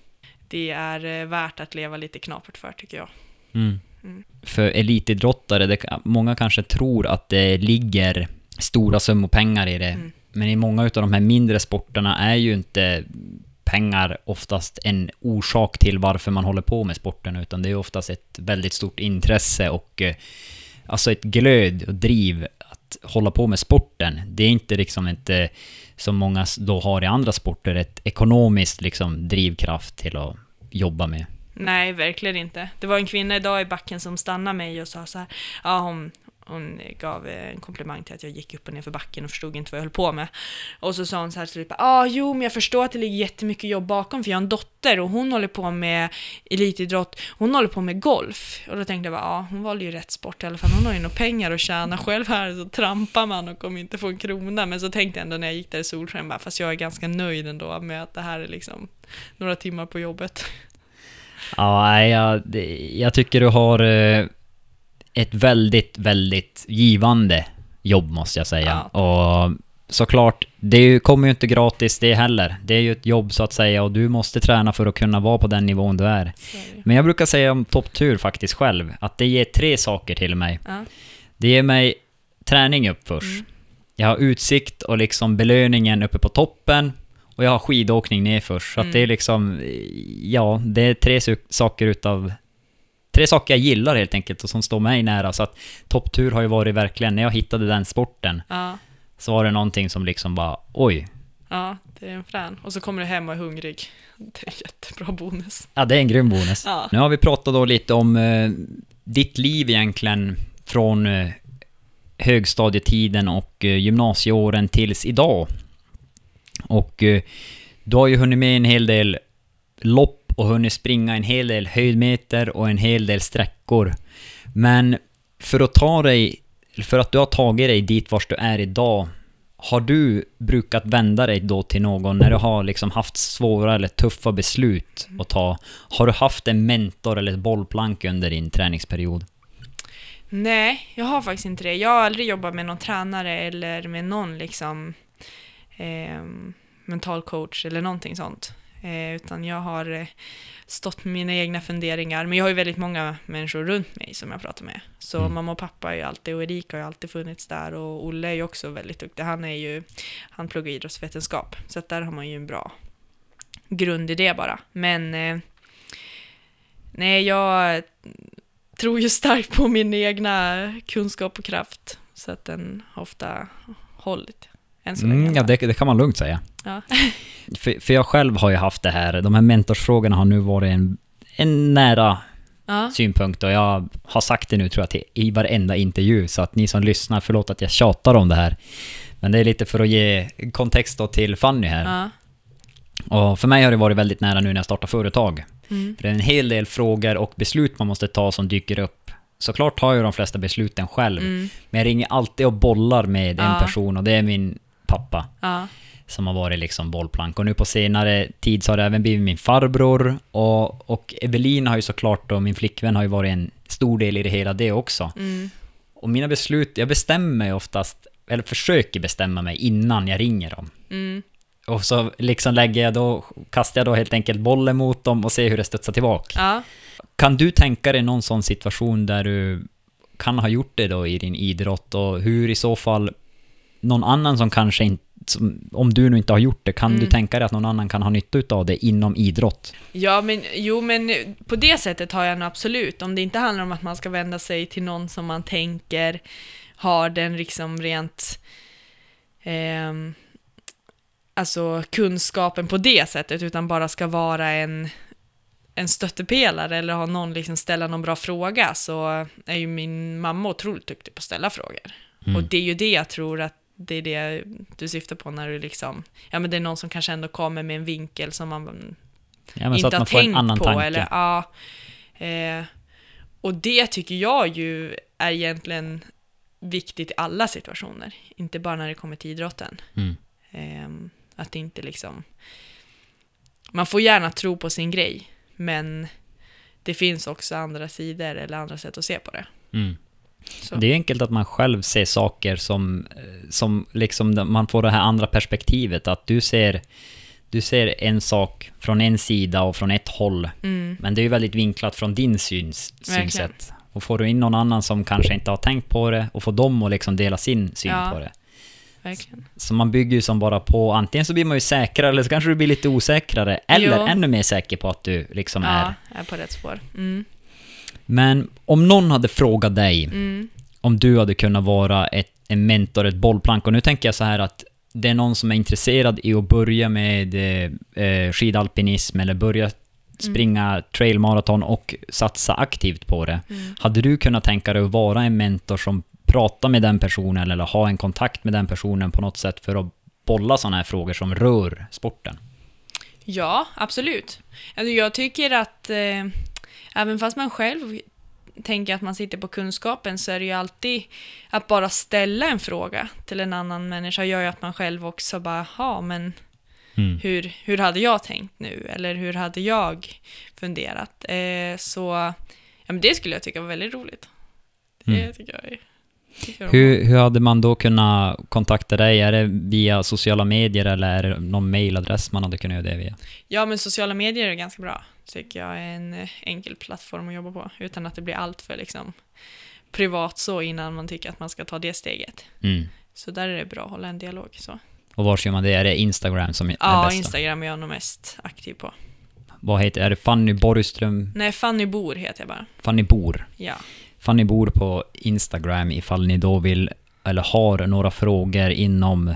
Det är eh, värt att leva lite knapert för tycker jag. Mm. Mm. För elitidrottare, det, många kanske tror att det ligger stora summor pengar i det. Mm. Men i många av de här mindre sporterna är ju inte pengar oftast en orsak till varför man håller på med sporten, utan det är oftast ett väldigt stort intresse och eh, alltså ett glöd och driv att hålla på med sporten. Det är inte liksom inte som många då har i andra sporter, ett ekonomiskt liksom drivkraft till att jobba med. Nej, verkligen inte. Det var en kvinna idag i backen som stannade mig och sa så här, ja hon, hon gav eh, en komplimang till att jag gick upp och ner för backen och förstod inte vad jag höll på med. Och så sa hon så här till ja ah, jo men jag förstår att det ligger jättemycket jobb bakom för jag har en dotter och hon håller på med elitidrott, hon håller på med golf. Och då tänkte jag bara, ja hon valde ju rätt sport i alla fall, hon har ju nog pengar att tjäna. Själv här så trampar man och kommer inte få en krona. Men så tänkte jag ändå när jag gick där i solsken, bara, fast jag är ganska nöjd ändå med att det här är liksom några timmar på jobbet. Ja, jag, jag tycker du har eh, ett väldigt, väldigt givande jobb måste jag säga. Och såklart, det kommer ju inte gratis det heller. Det är ju ett jobb så att säga och du måste träna för att kunna vara på den nivån du är. Ju. Men jag brukar säga om topptur faktiskt själv, att det ger tre saker till mig. Ja. Det ger mig träning upp först. Mm. Jag har utsikt och liksom belöningen uppe på toppen. Och jag har skidåkning ner först. Så att Mm. det är liksom, ja, det är tre saker utav... Tre saker jag gillar helt enkelt och som står mig nära. Så att topptur har ju varit verkligen, när jag hittade den sporten, Ja, så var det någonting som liksom bara, oj. ja, det är en frän. Och så kommer du hem och är hungrig. Det är en jättebra bonus. Ja, det är en grym bonus. Ja. Nu har vi pratat då lite om eh, ditt liv egentligen från eh, högstadietiden och eh, gymnasieåren tills idag. Och eh, du har ju hunnit med en hel del lopp och hunnit springa en hel del höjdmeter och en hel del sträckor. Men för att ta dig, för att du har tagit dig dit vars du är idag, har du brukat vända dig då till någon när du har liksom haft svåra eller tuffa beslut att ta? Har du haft en mentor eller ett bollplank under din träningsperiod? Nej, jag har faktiskt inte det. Jag har aldrig jobbat med någon tränare eller med någon liksom eh, mental coach eller någonting sånt. Eh, utan jag har eh, stått med mina egna funderingar. Men jag har ju väldigt många människor runt mig som jag pratar med. Så Mm. mamma och pappa är ju alltid, och Erika har ju alltid funnits där. Och Olle är ju också väldigt duktig. Han är ju, han pluggar idrottsvetenskap. Så där har man ju en bra grund i det bara. Men eh, nej, jag tror ju starkt på min egna kunskap och kraft. Så att den har ofta hållit än så länge. Mm, ja, det, det kan man lugnt säga. Ja. För, för jag själv har ju haft det här, de här mentorsfrågorna har nu varit en, en nära ja. synpunkt och jag har sagt det nu tror jag till, i varenda intervju, så att ni som lyssnar, förlåt att jag tjatar om det här. Men det är lite för att ge kontext då till Fanny här. ja. Och för mig har det varit väldigt nära nu när jag startar företag. Mm. För det är en hel del frågor och beslut man måste ta som dyker upp. Såklart tar jag de flesta besluten själv, Mm. men jag ringer alltid och bollar med en Ja. person och det är min pappa Ja. som har varit liksom bollplank. Och nu på senare tid så har det även blivit min farbror och, och Evelina har ju såklart och min flickvän har ju varit en stor del i det hela det också. Mm. Och mina beslut, jag bestämmer mig oftast, eller försöker bestämma mig innan jag ringer dem. Mm. Och så liksom lägger jag då, kastar jag då helt enkelt bollen mot dem och ser hur det studsar tillbaka. Ja. Kan du tänka dig någon sån situation där du kan ha gjort det då i din idrott och hur i så fall någon annan som kanske inte, som, om du nu inte har gjort det, kan Mm. du tänka dig att någon annan kan ha nytta av det inom idrott? Ja, men jo, men på det sättet har jag nog absolut. Om det inte handlar om att man ska vända sig till någon som man tänker har den liksom rent ehm, alltså kunskapen på det sättet, utan bara ska vara en, en stöttepelare eller ha någon liksom ställa någon bra fråga, så är ju min mamma otroligt duktig på att ställa frågor. Mm. Och det är ju det jag tror att det är det du syftar på när du liksom, ja men det är någon som kanske ändå kommer med en vinkel som man Ja, inte har man tänkt på. tanke. Eller, ja, eh, och det tycker jag ju är egentligen viktigt i alla situationer, inte bara när det kommer till idrotten. Mm. Eh, att det inte liksom... Man får gärna tro på sin grej, men det finns också andra sidor eller andra sätt att se på det. Mm. Så. Det är enkelt att man själv ser saker som, som liksom, man får det här andra perspektivet, att du ser, du ser en sak från en sida och från ett håll, Mm, men det är ju väldigt vinklat från din syns, synsätt. Och får du in någon annan som kanske inte har tänkt på det, och får dem att liksom dela sin syn Ja. på det. verkligen. Så man bygger ju som bara på, antingen så blir man ju säkrare, eller så kanske du blir lite osäkrare, eller Jo. ännu mer säker på att du liksom är. Ja, är på rätt spår. Mm, Men om någon hade frågat dig, mm, om du hade kunnat vara ett, en mentor, ett bollplank. Och nu tänker jag så här att det är någon som är intresserad i att börja med eh, eh, skidalpinism eller börja springa trailmaraton och satsa aktivt på det. mm. Hade du kunnat tänka dig att vara en mentor som pratar med den personen eller ha en kontakt med den personen på något sätt för att bolla sådana här frågor som rör sporten? Ja, absolut. Alltså, jag tycker att eh, även fast man själv tänker att man sitter på kunskapen så är det ju alltid att bara ställa en fråga till en annan människa gör ju att man själv också bara, ja men Mm. hur, hur hade jag tänkt nu? Eller hur hade jag funderat? Eh, så ja, men det skulle jag tycka var väldigt roligt. Det Mm. tycker jag är... Hur, hur hade man då kunnat kontakta dig? Är det via sociala medier eller är det någon mailadress man hade kunnat göra det via? Ja, men sociala medier är ganska bra. Tycker jag är en enkel plattform att jobba på. Utan att det blir allt för liksom, privat så innan man tycker att man ska ta det steget. Mm. Så där är det bra att hålla en dialog. Så. Och var ser man det? Är det Instagram som är Ja, bästa? Instagram är jag nog mest aktiv på. Vad heter Är det Fanny Borgström? Nej, Fanny Bor heter jag bara. Fanny Bor. Ja. Fanny Bor på Instagram ifall ni då vill, eller har några frågor inom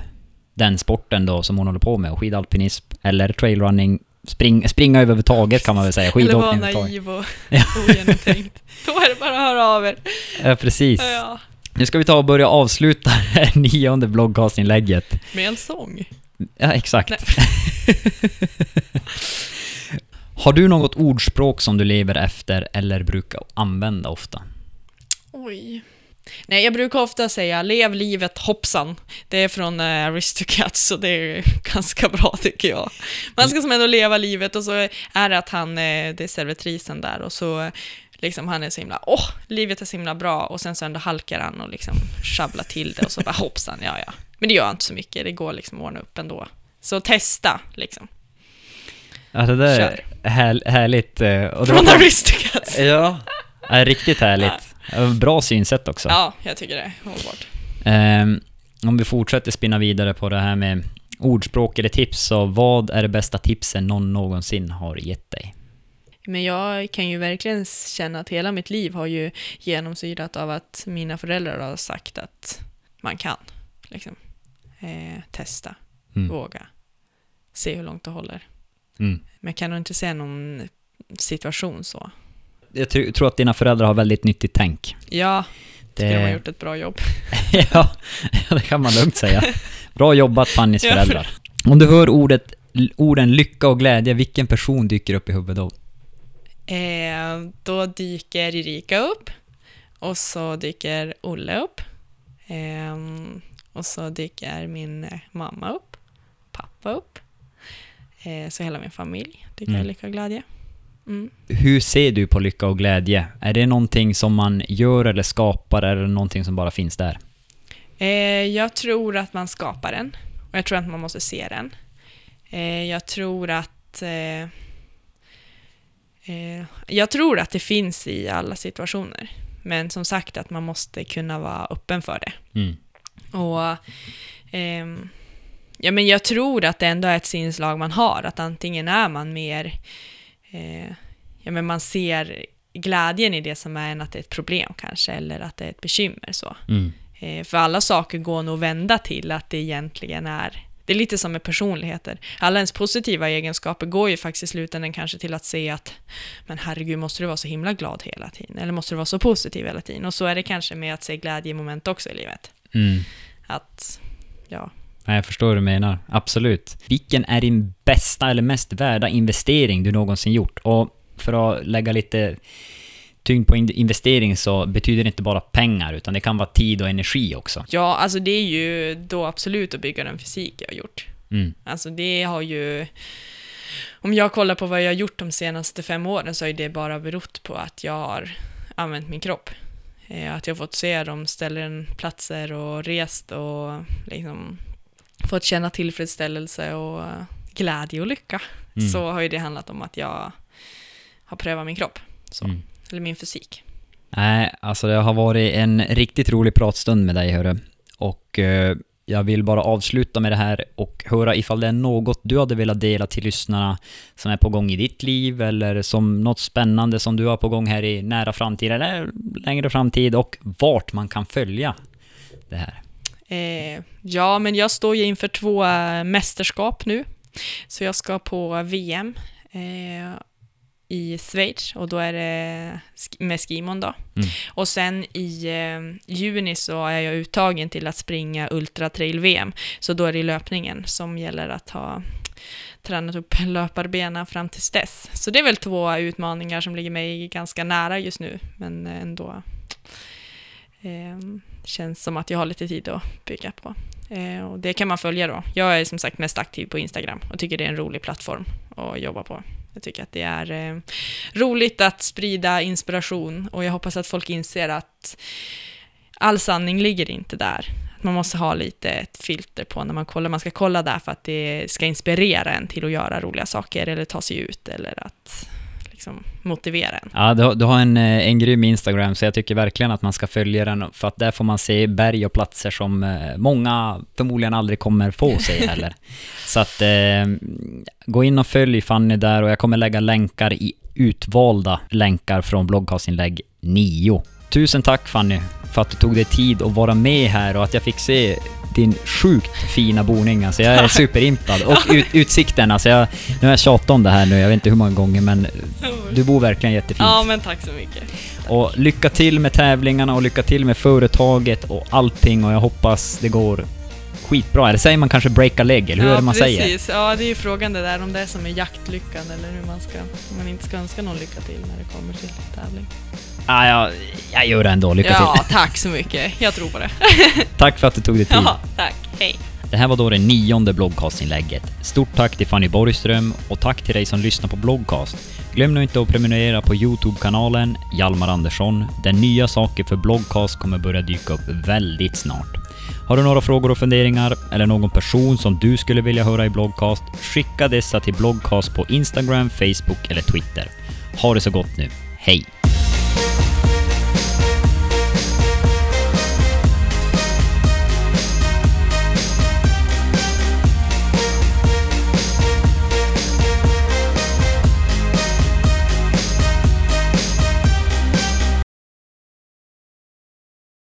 den sporten då som hon håller på med, skidalpinism eller trailrunning, spring, springa överhuvudtaget kan man väl säga, Eller vara skidåkning naiv och ogenomtänkt. Då är det bara att höra av er. Ja, precis. Ja. Nu ska vi ta och börja avsluta det här nionde bloggcastinlägget. Med en sång. Ja, exakt. Har du något ordspråk som du lever efter eller brukar använda ofta? Oj. Nej, jag brukar ofta säga lev livet hoppsan. Det är från uh, Aristocats så det är ganska bra tycker jag. Man ska som ändå leva livet och så är det att han, eh, det är servitrisen där och så eh, liksom han är så himla, åh, livet är så himla bra och sen så ändå halkar han och liksom sjabblar till det och så bara hoppsan, ja ja. Men det gör inte så mycket, det går liksom att ordna upp ändå. Så testa liksom. Ja, det där Kör. är här, härligt. eh, Och det Från Aristocats. ja, är riktigt härligt. Ja, Bra synsätt också. Ja, jag tycker det hållbart. Ehm, om vi fortsätter spinna vidare på det här med ordspråk eller tips, så vad är det bästa tipsen någon någonsin har gett dig? Men jag kan ju verkligen känna att hela mitt liv har ju genomsyrat av att mina föräldrar har sagt att man kan. Liksom. Eh, testa, Mm. våga, se hur långt det håller. Mm. Men jag kan nog inte se någon situation så. Jag tr- tror att dina föräldrar har väldigt nyttigt tänk. Ja, tycker de har Det, gjort ett bra jobb. ja, det kan man lugnt säga. Bra jobbat Fannys föräldrar. Om du hör ordet, orden lycka och glädje, vilken person dyker upp i huvudet då? Eh, då dyker Erika upp och så dyker Olle upp. Ehm, och så dyker min eh, mamma upp, pappa upp. Eh, så hela min familj dyker Mm. lycka och glädje. Mm. Hur ser du på lycka och glädje? Är det någonting som man gör eller skapar, eller någonting som bara finns där? Eh, jag tror att man skapar den och jag tror att man måste se den. Eh, jag tror att eh, jag tror att det finns i alla situationer. Men som sagt att man måste kunna vara öppen för det. Mm. Och ehm, ja, men jag tror att det ändå är ett sinslag man har, att antingen är man mer, eh, ja men man ser glädjen i det som är än att det är ett problem kanske, eller att det är ett bekymmer så. Mm. Eh, för alla saker går nog att vända till att det egentligen är det är lite som med personligheter. Alla ens positiva egenskaper går ju faktiskt i slutändan kanske till att se att men herregud, måste du vara så himla glad hela tiden? Eller måste du vara så positiv hela tiden? Och så är det kanske med att se glädje i moment också i livet. Mm. Att, ja, Ja, Jag förstår hur du menar. Absolut. Vilken är din bästa eller mest värda investering du någonsin gjort? Och för att lägga lite tyngd på in- investering så betyder det inte bara pengar, utan det kan vara tid och energi också. Ja, alltså det är ju då absolut att bygga den fysik jag har gjort. Mm. Alltså det har ju... Om jag kollar på vad jag har gjort de senaste fem åren så har ju det bara berott på att jag har använt min kropp. Eh, Att jag har fått se de ställen, platser och rest och liksom fått känna tillfredsställelse och glädje och lycka. Mm. Så har ju det handlat om att jag har prövat min kropp. Så. Mm. Eller min fysik. Nej, alltså det har varit en riktigt rolig pratstund med dig, hörru. Och eh, jag vill bara avsluta med det här och höra ifall det är något du hade velat dela till lyssnarna som är på gång i ditt liv eller som något spännande som du har på gång här i nära framtid eller längre framtid och vart man kan följa det här. Eh, ja, men jag står ju inför två eh, mästerskap nu. Så jag ska på VM eh, i Schweiz och då är det med skimon då. Mm. Och sen i eh, juni så är jag uttagen till att springa Ultra Trail VM. Så då är det löpningen som gäller att ha tränat upp löparbena fram tills dess. Så det är väl två utmaningar som ligger mig ganska nära just nu, men ändå eh, känns som att jag har lite tid att bygga på. Eh, och det kan man följa då. Jag är som sagt mest aktiv på Instagram och tycker det är en rolig plattform att jobba på. Jag tycker att det är eh, roligt att sprida inspiration och jag hoppas att folk inser att all sanning ligger inte där. Att Man måste ha lite ett filter på när man kollar. Man ska kolla där för att det ska inspirera en till att göra roliga saker eller ta sig ut eller att liksom motivera en. Ja, du, har- du har en, eh, en grym Instagram, så jag tycker verkligen att man ska följa den, för att där får man se berg och platser som eh, många förmodligen aldrig kommer få se heller. så att eh, gå in och följ Fanny där och jag kommer lägga länkar i utvalda länkar från bloggcastinlägg 9. Tusen tack Fanny för att du tog dig tid att vara med här och att jag fick se din sjukt fina boning. Alltså jag är superimpad. Och ut, utsikten, alltså jag, nu har jag tjatat om det här nu, jag vet inte hur många gånger men du bor verkligen jättefint. Ja, men tack så mycket. Och lycka till med tävlingarna och lycka till med företaget och allting och jag hoppas det går skitbra. Eller säger man kanske break a leg, eller hur ja, är det man säger? precis. Ja, det är ju frågan det där om det är som är jaktlyckan eller hur man ska, om man inte ska önska någon lycka till när det kommer till tävling. Ah, jag, jag gör det ändå, lycka ja, till. tack så mycket. Jag tror på det. Tack för att du tog dig tid. Ja, tack. Hej. Det här var då det nionde bloggcastinlägget. Stort tack till Fanny Borgström och tack till dig som lyssnar på Bloggcast. Glöm nu inte att prenumerera på Youtube-kanalen Hjalmar Andersson, där nya saker för Bloggcast kommer börja dyka upp väldigt snart. Har du några frågor och funderingar eller någon person som du skulle vilja höra i Bloggcast? Skicka dessa till Bloggcast på Instagram, Facebook eller Twitter. Ha det så gott nu. Hej! Thank